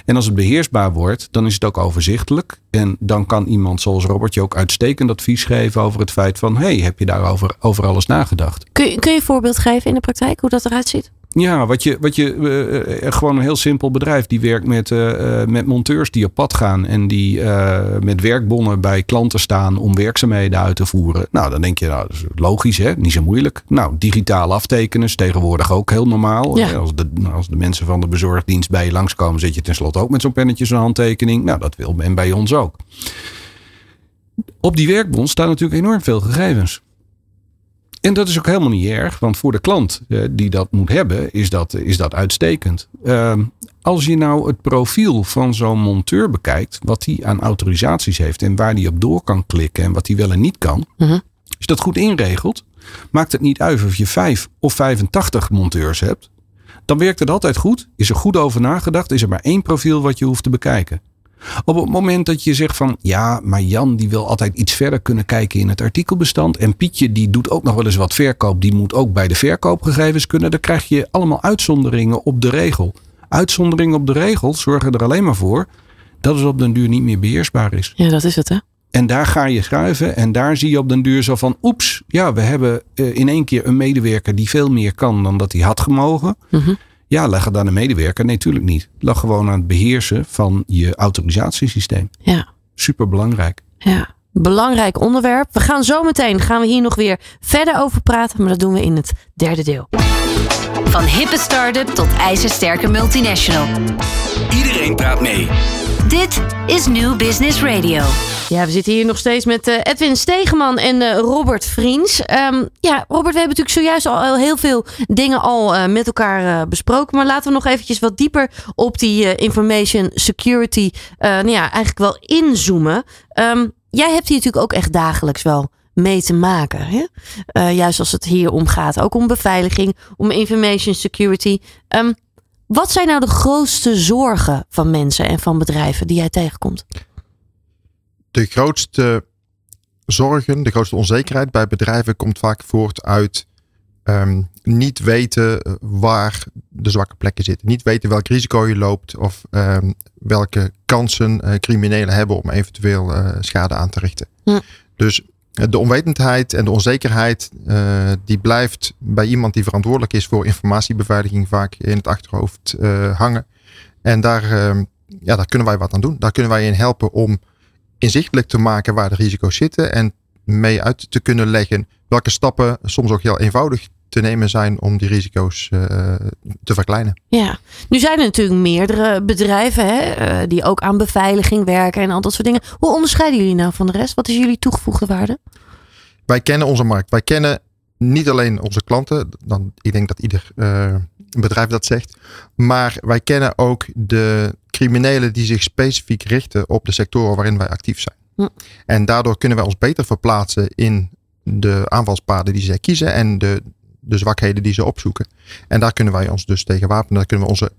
En als het beheersbaar wordt, dan is het ook overzichtelijk. En dan kan iemand zoals Robert je ook uitstekend advies geven over het feit van... hey, heb je daarover over alles nagedacht? Kun je, kun je een voorbeeld geven in de praktijk hoe dat eruit ziet? Ja, wat je, wat je uh, gewoon een heel simpel bedrijf die werkt met, uh, met monteurs die op pad gaan en die uh, met werkbonnen bij klanten staan om werkzaamheden uit te voeren. Nou, dan denk je, nou, dat is logisch, hè? niet zo moeilijk. Nou, digitaal aftekenen is tegenwoordig ook heel normaal. Ja. Als, de, als de mensen van de bezorgdienst bij je langskomen, zet je tenslotte ook met zo'n pennetje zo'n handtekening. Nou, dat wil men bij ons ook. Op die werkbon staan natuurlijk enorm veel gegevens. En dat is ook helemaal niet erg, want voor de klant uh, die dat moet hebben, is dat, is dat uitstekend. Uh, als je nou het profiel van zo'n monteur bekijkt, wat hij aan autorisaties heeft en waar hij op door kan klikken en wat hij wel en niet kan, uh -huh. als je dat goed inregelt, maakt het niet uit of je 5 of 85 monteurs hebt. Dan werkt het altijd goed. Is er goed over nagedacht? Is er maar één profiel wat je hoeft te bekijken? Op het moment dat je zegt van ja, maar Jan die wil altijd iets verder kunnen kijken in het artikelbestand. En Pietje die doet ook nog wel eens wat verkoop. Die moet ook bij de verkoopgegevens kunnen. Dan krijg je allemaal uitzonderingen op de regel. Uitzonderingen op de regel zorgen er alleen maar voor dat het op den duur niet meer beheersbaar is. Ja, dat is het hè. En daar ga je schuiven en daar zie je op den duur zo van oeps, ja we hebben uh, in één keer een medewerker die veel meer kan dan dat hij had gemogen. -huh. Ja, leg het aan de medewerker? Nee, natuurlijk niet. Lag gewoon aan het beheersen van je autorisatiesysteem. Ja. Super belangrijk. Ja, belangrijk onderwerp. We gaan zo meteen gaan we hier nog weer verder over praten, maar dat doen we in het derde deel. Van hippe start-up tot ijzersterke multinational. Iedereen praat mee. Dit is New Business Radio. Ja, we zitten hier nog steeds met uh, Edwin Stegeman en uh, Robert Vriends. Um, ja, Robert, we hebben natuurlijk zojuist al heel veel dingen al uh, met elkaar besproken. Maar laten we nog eventjes wat dieper op die information security nou ja, eigenlijk wel inzoomen. Um, jij hebt hier natuurlijk ook echt dagelijks wel mee te maken. Hè? Uh, juist als het hier om gaat. Ook om beveiliging, om information security. Um, wat zijn nou de grootste zorgen van mensen en van bedrijven die jij tegenkomt? De grootste zorgen, de grootste onzekerheid bij bedrijven komt vaak voort uit um, niet weten eh, waar de zwakke plekken zitten. Niet weten welk risico je loopt of um, welke kansen uh, criminelen hebben om eventueel uh, schade aan te richten. Dus de onwetendheid en de onzekerheid, uh, die blijft bij iemand die verantwoordelijk is voor informatiebeveiliging vaak in het achterhoofd hangen. En daar, uh, ja, daar kunnen wij wat aan doen. Daar kunnen wij in helpen om inzichtelijk te maken waar de risico's zitten en mee uit te kunnen leggen welke stappen soms ook heel eenvoudig te nemen zijn om die risico's uh, te verkleinen. Ja, nu zijn er natuurlijk meerdere bedrijven hè, uh, die ook aan beveiliging werken en al dat soort dingen. Hoe onderscheiden jullie nou van de rest? Wat is jullie toegevoegde waarde? Wij kennen onze markt. Wij kennen niet alleen onze klanten, dan, ik denk dat ieder uh, bedrijf dat zegt, maar wij kennen ook de criminelen die zich specifiek richten op de sectoren waarin wij actief zijn. Hm. En daardoor kunnen wij ons beter verplaatsen in de aanvalspaden die zij kiezen en de, de zwakheden die ze opzoeken. En daar kunnen wij ons dus tegen wapenen. Daar kunnen we onze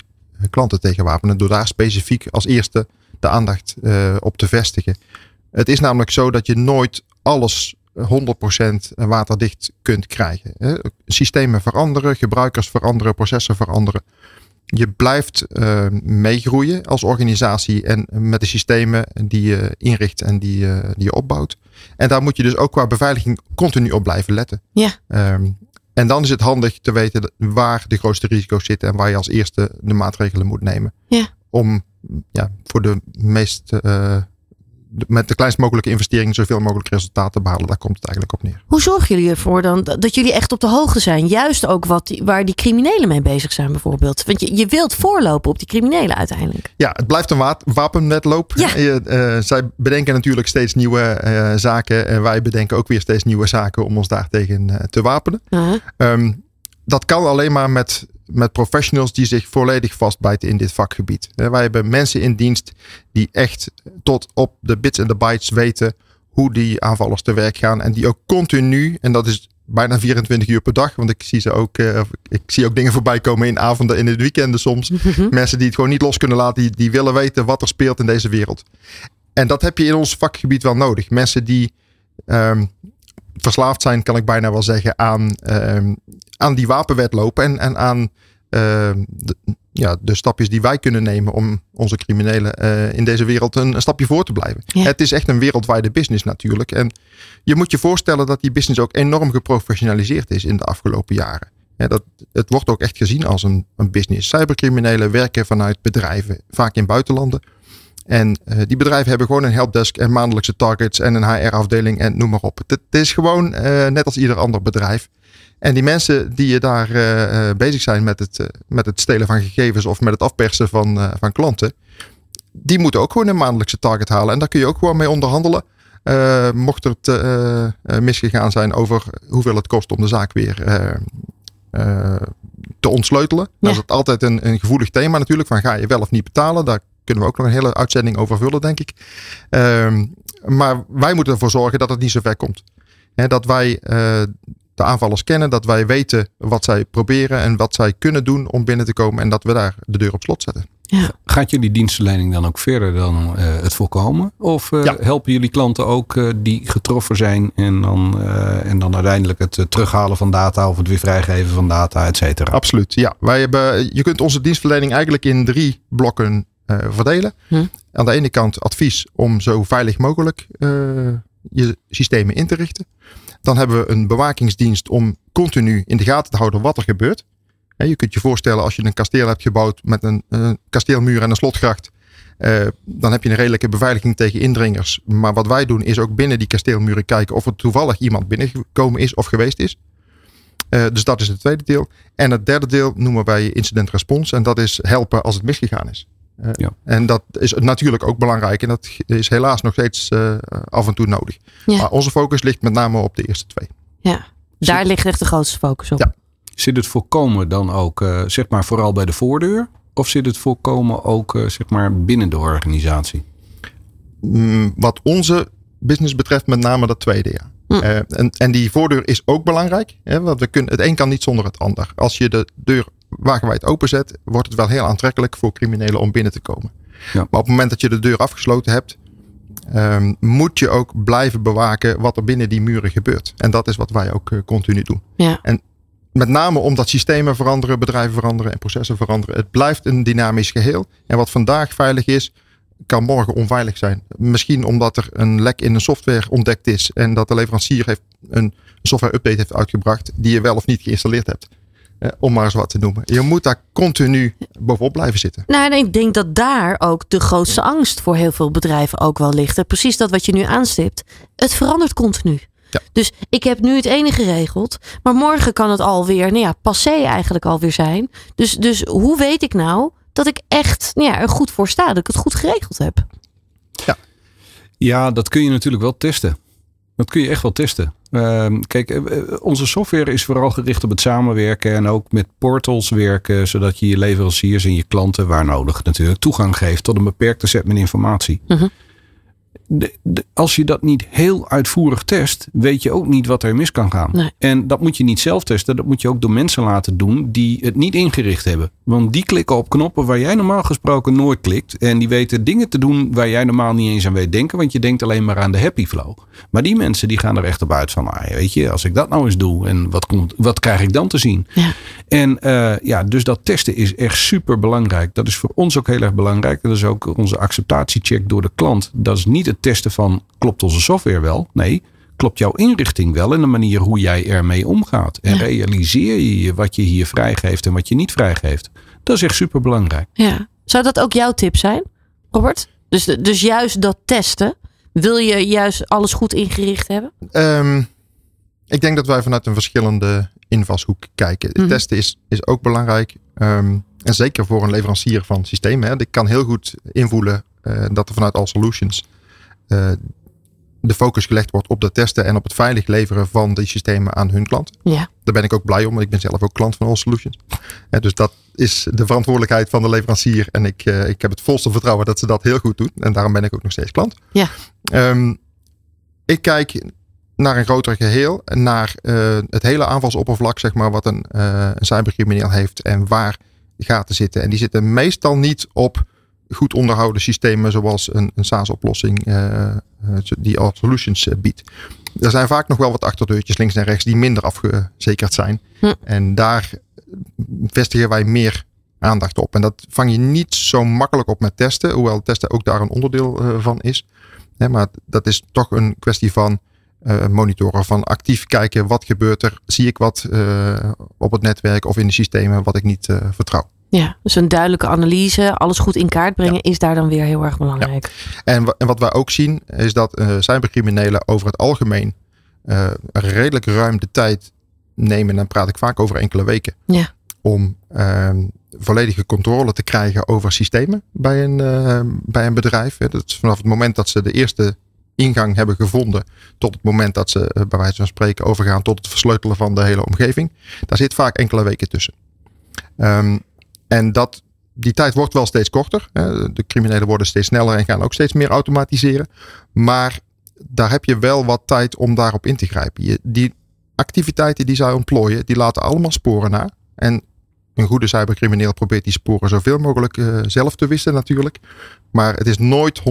klanten tegen wapenen. Door daar specifiek als eerste de aandacht uh, op te vestigen. Het is namelijk zo dat je nooit alles 100% waterdicht kunt krijgen. Hè. Systemen veranderen, gebruikers veranderen, processen veranderen. Je blijft uh, meegroeien als organisatie en met de systemen die je inricht en die, uh, die je opbouwt. En daar moet je dus ook qua beveiliging continu op blijven letten. Ja. Um, en dan is het handig te weten waar de grootste risico's zitten en waar je als eerste de maatregelen moet nemen. Ja. Om ja, voor de meest, uh, met de kleinst mogelijke investeringen zoveel mogelijk resultaten te behalen. Daar komt het eigenlijk op neer. Hoe zorgen jullie ervoor dan dat jullie echt op de hoogte zijn? Juist ook wat waar die criminelen mee bezig zijn bijvoorbeeld. Want je, je wilt voorlopen op die criminelen uiteindelijk. Ja, het blijft een wapenwetloop. Ja. Uh, zij bedenken natuurlijk steeds nieuwe uh, zaken. En wij bedenken ook weer steeds nieuwe zaken om ons daartegen te wapenen. Uh-huh. Um, dat kan alleen maar met, met professionals die zich volledig vastbijten in dit vakgebied. Wij hebben mensen in dienst die echt tot op de bits en de bytes weten hoe die aanvallers te werk gaan. En die ook continu, en dat is bijna 24 uur per dag. Want ik zie ze ook, uh, ik zie ook dingen voorbij komen in avonden, in het weekenden soms. Mensen die het gewoon niet los kunnen laten, die, die willen weten wat er speelt in deze wereld. En dat heb je in ons vakgebied wel nodig. Mensen die um, verslaafd zijn, kan ik bijna wel zeggen, aan, um, aan die wapenwetloop en, en aan uh, de, ja, de stapjes die wij kunnen nemen om onze criminelen uh, in deze wereld een, een, stapje voor te blijven. Ja. Het is echt een wereldwijde business natuurlijk. En je moet je voorstellen dat die business ook enorm geprofessionaliseerd is in de afgelopen jaren. Ja, dat, het wordt ook echt gezien als een, een business. Cybercriminelen werken vanuit bedrijven, vaak in buitenlanden. En uh, die bedrijven hebben gewoon een helpdesk en maandelijkse targets en een HR-afdeling en noem maar op. Het, het is gewoon uh, net als ieder ander bedrijf. En die mensen die je daar uh, bezig zijn met het, met het stelen van gegevens of met het afpersen van, van klanten, die moeten ook gewoon een maandelijkse target halen. En daar kun je ook gewoon mee onderhandelen. mocht het misgegaan zijn over hoeveel het kost om de zaak weer te ontsleutelen. Ja. Dan is altijd een, een gevoelig thema natuurlijk. Van ga je wel of niet betalen? Daar kunnen we ook nog een hele uitzending over vullen, denk ik. Um, maar wij moeten ervoor zorgen dat het niet zo ver komt. He, dat wij uh, de aanvallers kennen, dat wij weten wat zij proberen en wat zij kunnen doen om binnen te komen en dat we daar de deur op slot zetten. Ja. Gaat jullie dienstverlening dan ook verder dan uh, het voorkomen? Of uh, ja. helpen jullie klanten ook uh, die getroffen zijn en dan, en dan uiteindelijk het terughalen van data of het weer vrijgeven van data, et cetera? Absoluut, ja. Wij hebben, je kunt onze dienstverlening eigenlijk in drie blokken uh, verdelen. Hm. Aan de ene kant advies om zo veilig mogelijk uh, je systemen in te richten. Dan hebben we een bewakingsdienst om continu in de gaten te houden wat er gebeurt. Je kunt je voorstellen als je een kasteel hebt gebouwd met een, een kasteelmuur en een slotgracht. Uh, dan heb je een redelijke beveiliging tegen indringers. Maar wat wij doen is ook binnen die kasteelmuren kijken of er toevallig iemand binnengekomen is of geweest is. Uh, dus dat is het tweede deel. En het derde deel noemen wij incident response. En dat is helpen als het misgegaan is. Uh, ja. En dat is natuurlijk ook belangrijk. En dat is helaas nog steeds uh, af en toe nodig. Ja. Maar onze focus ligt met name op de eerste twee. Ja, daar Zit, ligt echt de grootste focus op. Ja. Zit het voorkomen dan ook, uh, zeg maar, vooral bij de voordeur? Of zit het voorkomen ook, zeg maar, binnen de organisatie? Mm, wat onze business betreft, met name dat tweede, ja. Hm. Eh, en, en die voordeur is ook belangrijk. Hè, want we kunnen, het een kan niet zonder het ander. Als je de deur wagenwijd openzet, wordt het wel heel aantrekkelijk voor criminelen om binnen te komen. Ja. Maar op het moment dat je de deur afgesloten hebt, ehm, moet je ook blijven bewaken wat er binnen die muren gebeurt. En dat is wat wij ook eh, continu doen. Ja. Met name omdat systemen veranderen, bedrijven veranderen en processen veranderen. Het blijft een dynamisch geheel. En wat vandaag veilig is, kan morgen onveilig zijn. Misschien omdat er een lek in een software ontdekt is en dat de leverancier heeft een software update heeft uitgebracht die je wel of niet geïnstalleerd hebt. Eh, om maar eens wat te noemen. Je moet daar continu bovenop blijven zitten. Nou, en ik denk dat daar ook de grootste angst voor heel veel bedrijven ook wel ligt. En Precies dat wat je nu aanstipt. Het verandert continu. Ja. Dus ik heb nu het ene geregeld, maar morgen kan het alweer, nou ja, passé eigenlijk alweer zijn. Dus, dus hoe weet ik nou dat ik echt nou ja, er goed voor sta, dat ik het goed geregeld heb? Ja, dat kun je natuurlijk wel testen. Dat kun je echt wel testen. Ehm, kijk, eh, eh, onze software is vooral gericht op het samenwerken en ook met portals werken, zodat je je leveranciers en je klanten, waar nodig natuurlijk, toegang geeft tot een beperkte set met informatie. Mhm. De- de- als je dat niet heel uitvoerig test, weet je ook niet wat er mis kan gaan. Nee. En dat moet je niet zelf testen, dat moet je ook door mensen laten doen die het niet ingericht hebben. Want die klikken op knoppen waar jij normaal gesproken nooit klikt. En die weten dingen te doen waar jij normaal niet eens aan weet denken, want je denkt alleen maar aan de happy flow. Maar die mensen die gaan er echt op uit van, ah, weet je, als ik dat nou eens doe en wat, komt, wat krijg ik dan te zien? Ja. En eh, ja, dus dat testen is echt super belangrijk. Dat is voor ons ook heel erg belangrijk. Dat is ook onze acceptatiecheck door de klant. Dat is niet het testen van klopt onze software wel? Nee, klopt jouw inrichting wel en de manier hoe jij ermee omgaat? En Ja. realiseer je je wat je hier vrijgeeft en wat je niet vrijgeeft? Dat is echt super belangrijk. Ja. Zou dat ook jouw tip zijn, Robert? Dus, dus juist dat testen. Wil je juist alles goed ingericht hebben? Ehm, ik denk dat wij vanuit een verschillende invalshoek kijken. Mhm. Testen is, is ook belangrijk. Ehm, en zeker voor een leverancier van systemen. Hè. Ik kan heel goed invoelen eh, dat er vanuit All Solutions de focus gelegd wordt op dat testen en op het veilig leveren van die systemen aan hun klant. Ja. Daar ben ik ook blij om, want ik ben zelf ook klant van All Solutions. Eh, dus dat is de verantwoordelijkheid van de leverancier. En ik, eh, ik heb het volste vertrouwen dat ze dat heel goed doen. En daarom ben ik ook nog steeds klant. Ja. Ehm, ik kijk naar een groter geheel. Naar eh, het hele aanvalsoppervlak, zeg maar, wat een, eh, een cybercrimineel heeft. En waar gaten zitten. En die zitten meestal niet op goed onderhouden systemen zoals een, een SaaS-oplossing eh, eh, die All Solutions eh, biedt. Er zijn vaak nog wel wat achterdeurtjes links en rechts die minder afgezekerd zijn. Hm. En daar vestigen wij meer aandacht op. En dat vang je niet zo makkelijk op met testen, hoewel testen ook daar een onderdeel van is. Maar dat is toch een kwestie van monitoren, van actief kijken wat gebeurt er. Zie ik wat op het netwerk of in de systemen wat ik niet vertrouw. Ja, dus een duidelijke analyse, alles goed in kaart brengen, is daar dan weer heel erg belangrijk. En, en wat wij ook zien is dat eh, cybercriminelen over het algemeen eh, redelijk ruim de tijd nemen. En dan praat ik vaak over enkele weken. Ja. Om ehm, volledige controle te krijgen over systemen bij een, eh, bij een bedrijf. Dat is vanaf het moment dat ze de eerste ingang hebben gevonden. Tot het moment dat ze eh, bij wijze van spreken overgaan tot het versleutelen van de hele omgeving. Daar zit vaak enkele weken tussen. Ehm, en dat, die tijd wordt wel steeds korter. De criminelen worden steeds sneller en gaan ook steeds meer automatiseren. Maar daar heb je wel wat tijd om daarop in te grijpen. Die activiteiten die zij ontplooien, die laten allemaal sporen na. En een goede cybercrimineel probeert die sporen zoveel mogelijk eh, zelf te wissen natuurlijk. Maar het is nooit 100%.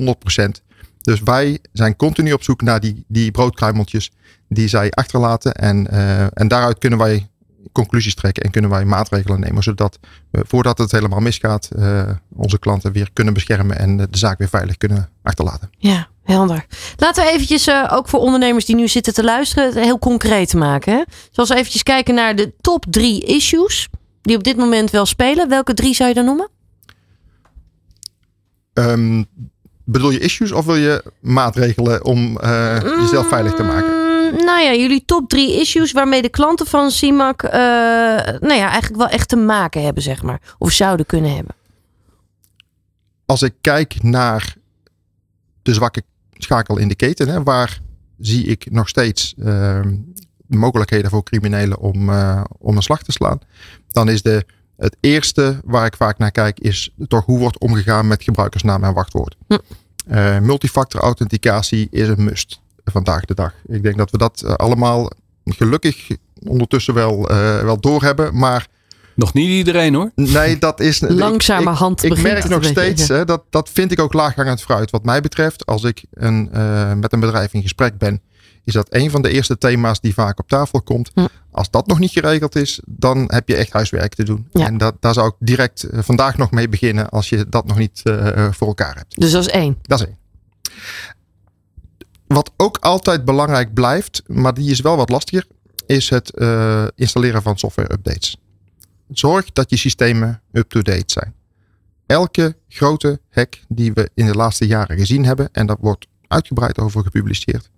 Dus wij zijn continu op zoek naar die, die broodkruimeltjes die zij achterlaten. En, eh, en daaruit kunnen wij conclusies trekken en kunnen wij maatregelen nemen. Zodat we voordat het helemaal misgaat, eh, onze klanten weer kunnen beschermen en de zaak weer veilig kunnen achterlaten. Ja, helder. Laten we eventjes, eh, ook voor ondernemers die nu zitten te luisteren, het heel concreet maken. Hè? Zoals we eventjes kijken naar de top drie issues die op dit moment wel spelen. Welke drie zou je dan noemen? Ehm, bedoel je issues of wil je maatregelen om eh, jezelf veilig te maken? Mm, nou ja, jullie top drie issues waarmee de klanten van CIMAC eh, nou ja, eigenlijk wel echt te maken hebben, zeg maar. Of zouden kunnen hebben. Als ik kijk naar de zwakke schakel in de keten, hè, waar zie ik nog steeds ehm, mogelijkheden voor criminelen om, eh, om een slag te slaan, dan is de, het eerste waar ik vaak naar kijk, is toch hoe wordt omgegaan met gebruikersnaam en wachtwoord. Hm. Eh, multifactor authenticatie is een must. Vandaag de dag. Ik denk dat we dat eh, allemaal gelukkig ondertussen wel, uh, wel doorhebben. Maar nog niet iedereen hoor. Nee, dat is. Langzamerhand. Ik, ik, ik merk nog steeds, hè, dat, dat vind ik ook laaghangend fruit. Wat mij betreft, als ik een, uh, met een bedrijf in gesprek ben, is dat een van de eerste thema's die vaak op tafel komt. Hm. Als dat nog niet geregeld is, dan heb je echt huiswerk te doen. Ja. En dat, daar zou ik direct vandaag nog mee beginnen als je dat nog niet uh, voor elkaar hebt. Dus dat is één. Dat is één. Wat ook altijd belangrijk blijft, maar die is wel wat lastiger, is het uh, installeren van software updates. Zorg dat je systemen up-to-date zijn. Elke grote hack die we in de laatste jaren gezien hebben, en daar wordt uitgebreid over gepubliceerd,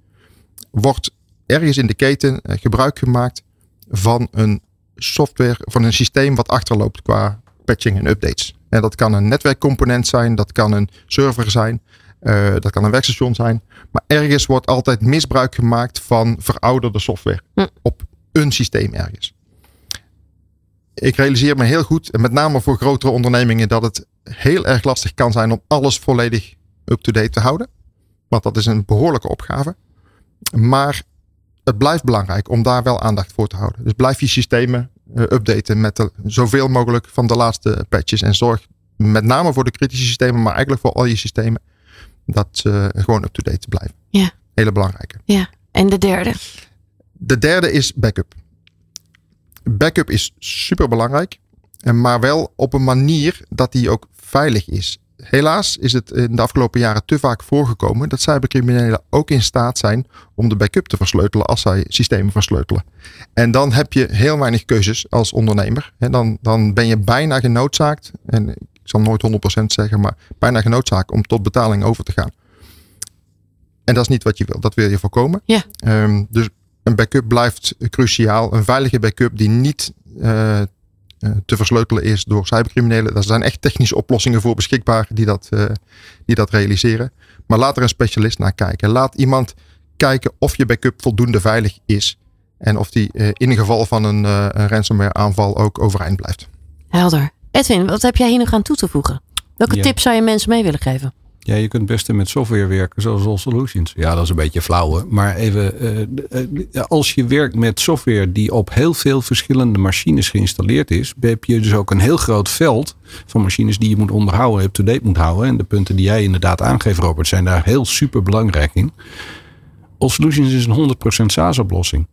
wordt ergens in de keten gebruik gemaakt van een software, van een systeem wat achterloopt qua patching en updates. En dat kan een netwerkcomponent zijn, dat kan een server zijn, uh, dat kan een werkstation zijn. Maar ergens wordt altijd misbruik gemaakt van verouderde software hm. op een systeem ergens. Ik realiseer me heel goed, en met name voor grotere ondernemingen, dat het heel erg lastig kan zijn om alles volledig up-to-date te houden. Want dat is een behoorlijke opgave. Maar het blijft belangrijk om daar wel aandacht voor te houden. Dus blijf je systemen uh, updaten met de, zoveel mogelijk van de laatste patches. En zorg met name voor de kritische systemen, maar eigenlijk voor al je systemen, dat ze gewoon up-to-date blijven. Ja. Hele belangrijke. Ja. En de derde? De derde is backup. Backup is super belangrijk, maar wel op een manier dat die ook veilig is. Helaas is het in de afgelopen jaren te vaak voorgekomen dat cybercriminelen ook in staat zijn om de backup te versleutelen als zij systemen versleutelen. En dan heb je heel weinig keuzes als ondernemer. En dan, dan ben je bijna genoodzaakt, en ik zal nooit 100% zeggen, maar bijna genoodzaakt om tot betaling over te gaan. En dat is niet wat je wil. Dat wil je voorkomen. Ja. Um, dus een backup blijft cruciaal. Een veilige backup die niet uh, te versleutelen is door cybercriminelen. Daar zijn echt technische oplossingen voor beschikbaar die dat, uh, die dat realiseren. Maar laat er een specialist naar kijken. Laat iemand kijken of je backup voldoende veilig is. En of die in het geval van een, een ransomware aanval ook overeind blijft. Helder. Edwin, wat heb jij hier nog aan toe te voegen? Welke ja. tips zou je mensen mee willen geven? Ja, je kunt het beste met software werken, zoals All Solutions. Ja, dat is een beetje flauw. Maar even, uh, als je werkt met software die op heel veel verschillende machines geïnstalleerd is, heb je dus ook een heel groot veld van machines die je moet onderhouden, up-to-date moet houden. En de punten die jij inderdaad aangeeft, Robert, zijn daar heel super belangrijk in. All Solutions is een 100% SaaS-oplossing.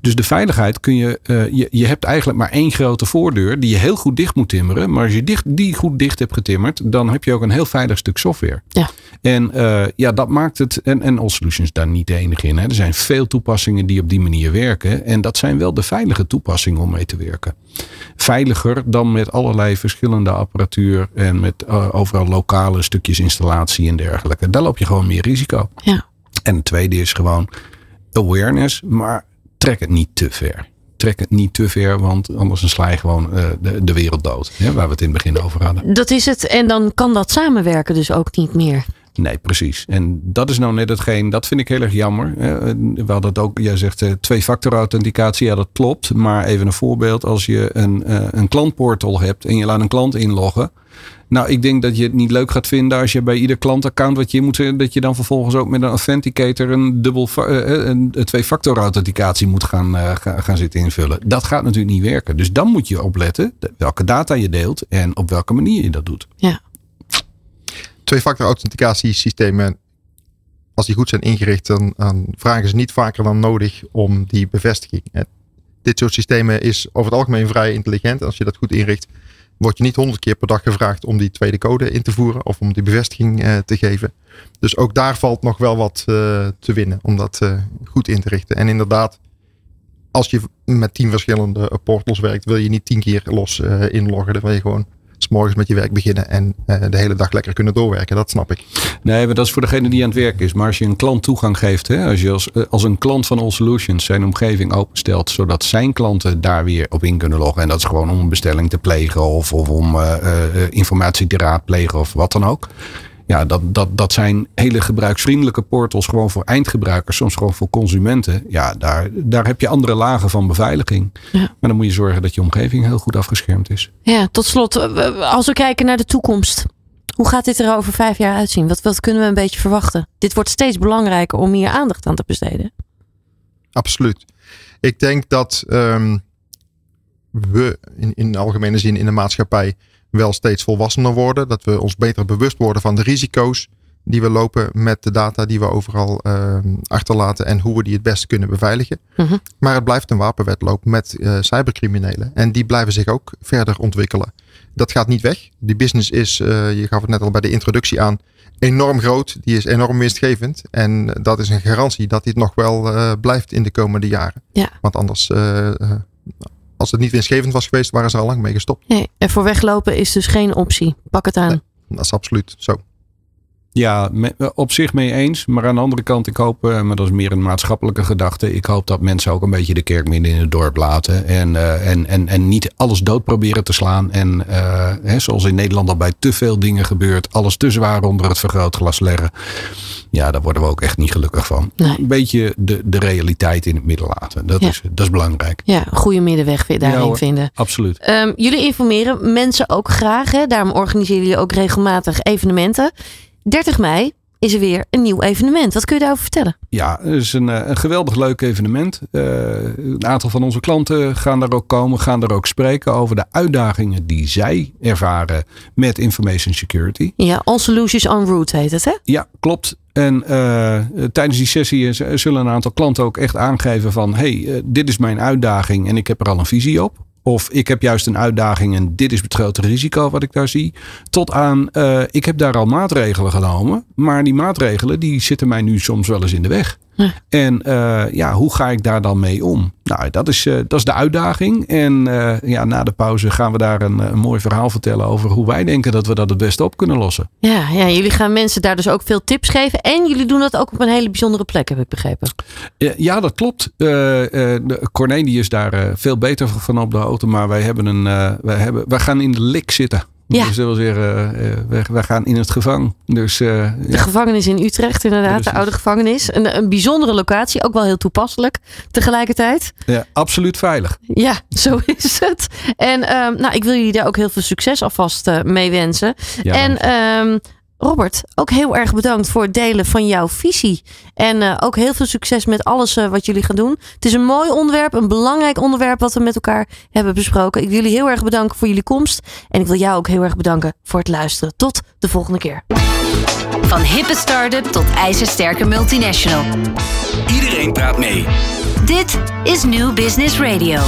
Dus de veiligheid kun je, uh, je, je hebt eigenlijk maar één grote voordeur die je heel goed dicht moet timmeren. Maar als je dicht, die goed dicht hebt getimmerd, dan heb je ook een heel veilig stuk software. Ja. En uh, ja, dat maakt het, en, en All Solutions daar niet de enige in. Hè. Er zijn veel toepassingen die op die manier werken. En dat zijn wel de veilige toepassingen om mee te werken. Veiliger dan met allerlei verschillende apparatuur en met uh, overal lokale stukjes installatie en dergelijke. Daar loop je gewoon meer risico. Ja. En het tweede is gewoon awareness, maar trek het niet te ver. Trek het niet te ver, want anders sla je gewoon uh, de, de wereld dood. Hè, waar we het in het begin over hadden. Dat is het. En dan kan dat samenwerken dus ook niet meer. Nee, precies. En dat is nou net hetgeen, dat vind ik heel erg jammer. We hadden het ook, jij zegt uh, twee-factor authenticatie, ja dat klopt. Maar even een voorbeeld, als je een, uh, een klantportal hebt en je laat een klant inloggen. Nou, ik denk dat je het niet leuk gaat vinden als je bij ieder klantaccount wat je moet, dat je dan vervolgens ook met een authenticator een dubbel een twee-factor authenticatie moet gaan, gaan zitten invullen. Dat gaat natuurlijk niet werken. Dus dan moet je opletten welke data je deelt en op welke manier je dat doet. Ja. Twee-factor authenticatiesystemen, als die goed zijn ingericht, dan, vragen ze niet vaker dan nodig om die bevestiging. Dit soort systemen is over het algemeen vrij intelligent. Als je dat goed inricht, word je niet honderd keer per dag gevraagd om die tweede code in te voeren of om die bevestiging uh, te geven. Dus ook daar valt nog wel wat uh, te winnen om dat uh, goed in te richten. En inderdaad, als je met tien verschillende portals werkt, wil je niet tien keer los inloggen. Dan wil je gewoon s'morgens met je werk beginnen en uh, de hele dag lekker kunnen doorwerken. Dat snap ik. Nee, maar dat is voor degene die aan het werk is. Maar als je een klant toegang geeft, hè, als je als, als een klant van All Solutions zijn omgeving openstelt, zodat zijn klanten daar weer op in kunnen loggen. En dat is gewoon om een bestelling te plegen of, of om uh, informatie te raadplegen of wat dan ook. Ja, dat, dat, dat zijn hele gebruiksvriendelijke portals, gewoon voor eindgebruikers, soms gewoon voor consumenten. Ja, daar, daar heb je andere lagen van beveiliging. Ja. Maar dan moet je zorgen dat je omgeving heel goed afgeschermd is. Ja, tot slot, als we kijken naar de toekomst. Hoe gaat dit er over vijf jaar uitzien? Wat, wat kunnen we een beetje verwachten? Dit wordt steeds belangrijker om hier aandacht aan te besteden. Absoluut. Ik denk dat um, we in, in algemene zin in de maatschappij wel steeds volwassener worden. Dat we ons beter bewust worden van de risico's die we lopen met de data die we overal uh, achterlaten en hoe we die het beste kunnen beveiligen. Mhm. Maar het blijft een wapenwetloop met uh, cybercriminelen en die blijven zich ook verder ontwikkelen. Dat gaat niet weg. Die business is, uh, je gaf het net al bij de introductie aan, enorm groot. Die is enorm winstgevend en dat is een garantie dat dit nog wel blijft in de komende jaren. Ja. Want anders als het niet winstgevend was geweest, waren ze al lang mee gestopt. Nee, en voor weglopen is dus geen optie. Pak het aan. Nee, dat is absoluut zo. Ja, op zich mee eens. Maar aan de andere kant, ik hoop, eh, maar dat is meer een maatschappelijke gedachte. Ik hoop dat mensen ook een beetje de kerk midden in het dorp laten. En, uh, en, en, en niet alles dood proberen te slaan. En uh, hè, zoals in Nederland al bij te veel dingen gebeurt. Alles te zwaar onder het vergrootglas leggen. Ja, daar worden we ook echt niet gelukkig van. Nee. Een beetje de, de realiteit in het midden laten. Dat, Ja. is, dat is belangrijk. Ja, een goede middenweg weer daarin Ja, hoor. vinden. Absoluut. Ehm, jullie informeren mensen ook graag. Hè? Daarom organiseren jullie ook regelmatig evenementen. 30 mei is er weer een nieuw evenement. Wat kun je daarover vertellen? Ja, het is een, eh, een geweldig leuk evenement. Eh, een aantal van onze klanten gaan daar ook komen, gaan daar ook spreken over de uitdagingen die zij ervaren met information security. Ja, All Solutions on Route heet het, hè? Ja, klopt. En eh, tijdens die sessie zullen een aantal klanten ook echt aangeven van... hey, dit is mijn uitdaging en ik heb er al een visie op. Of ik heb juist een uitdaging en dit is het grote risico wat ik daar zie. Tot aan, eh, ik heb daar al maatregelen genomen. Maar die maatregelen die zitten mij nu soms wel eens in de weg. Ja. En eh, ja, hoe ga ik daar dan mee om? Nou, dat is, eh, dat is de uitdaging. En eh, ja, na de pauze gaan we daar een, een mooi verhaal vertellen over hoe wij denken dat we dat het beste op kunnen lossen. Ja, ja, jullie gaan mensen daar dus ook veel tips geven. En jullie doen dat ook op een hele bijzondere plek, heb ik begrepen. Ja, dat klopt. Corné die is daar veel beter van op de hoogte. Maar wij, hebben een, wij, hebben, wij gaan in de lik zitten. Ja. Dus dat wil zeggen, eh, eh, wij, wij gaan in het gevang. Dus eh, De ja, gevangenis in Utrecht, inderdaad. Precies. De oude gevangenis. Een, een bijzondere locatie, ook wel heel toepasselijk tegelijkertijd. ja, absoluut veilig. Ja, zo is het. En ehm, nou, ik wil jullie daar ook heel veel succes alvast eh, mee wensen. Ja, en ehm, Robert, ook heel erg bedankt voor het delen van jouw visie. En eh, ook heel veel succes met alles eh, wat jullie gaan doen. Het is een mooi onderwerp, een belangrijk onderwerp wat we met elkaar hebben besproken. Ik wil jullie heel erg bedanken voor jullie komst. En ik wil jou ook heel erg bedanken voor het luisteren. Tot de volgende keer. Van hippe start-up tot ijzersterke multinational. Iedereen praat mee. Dit is New Business Radio.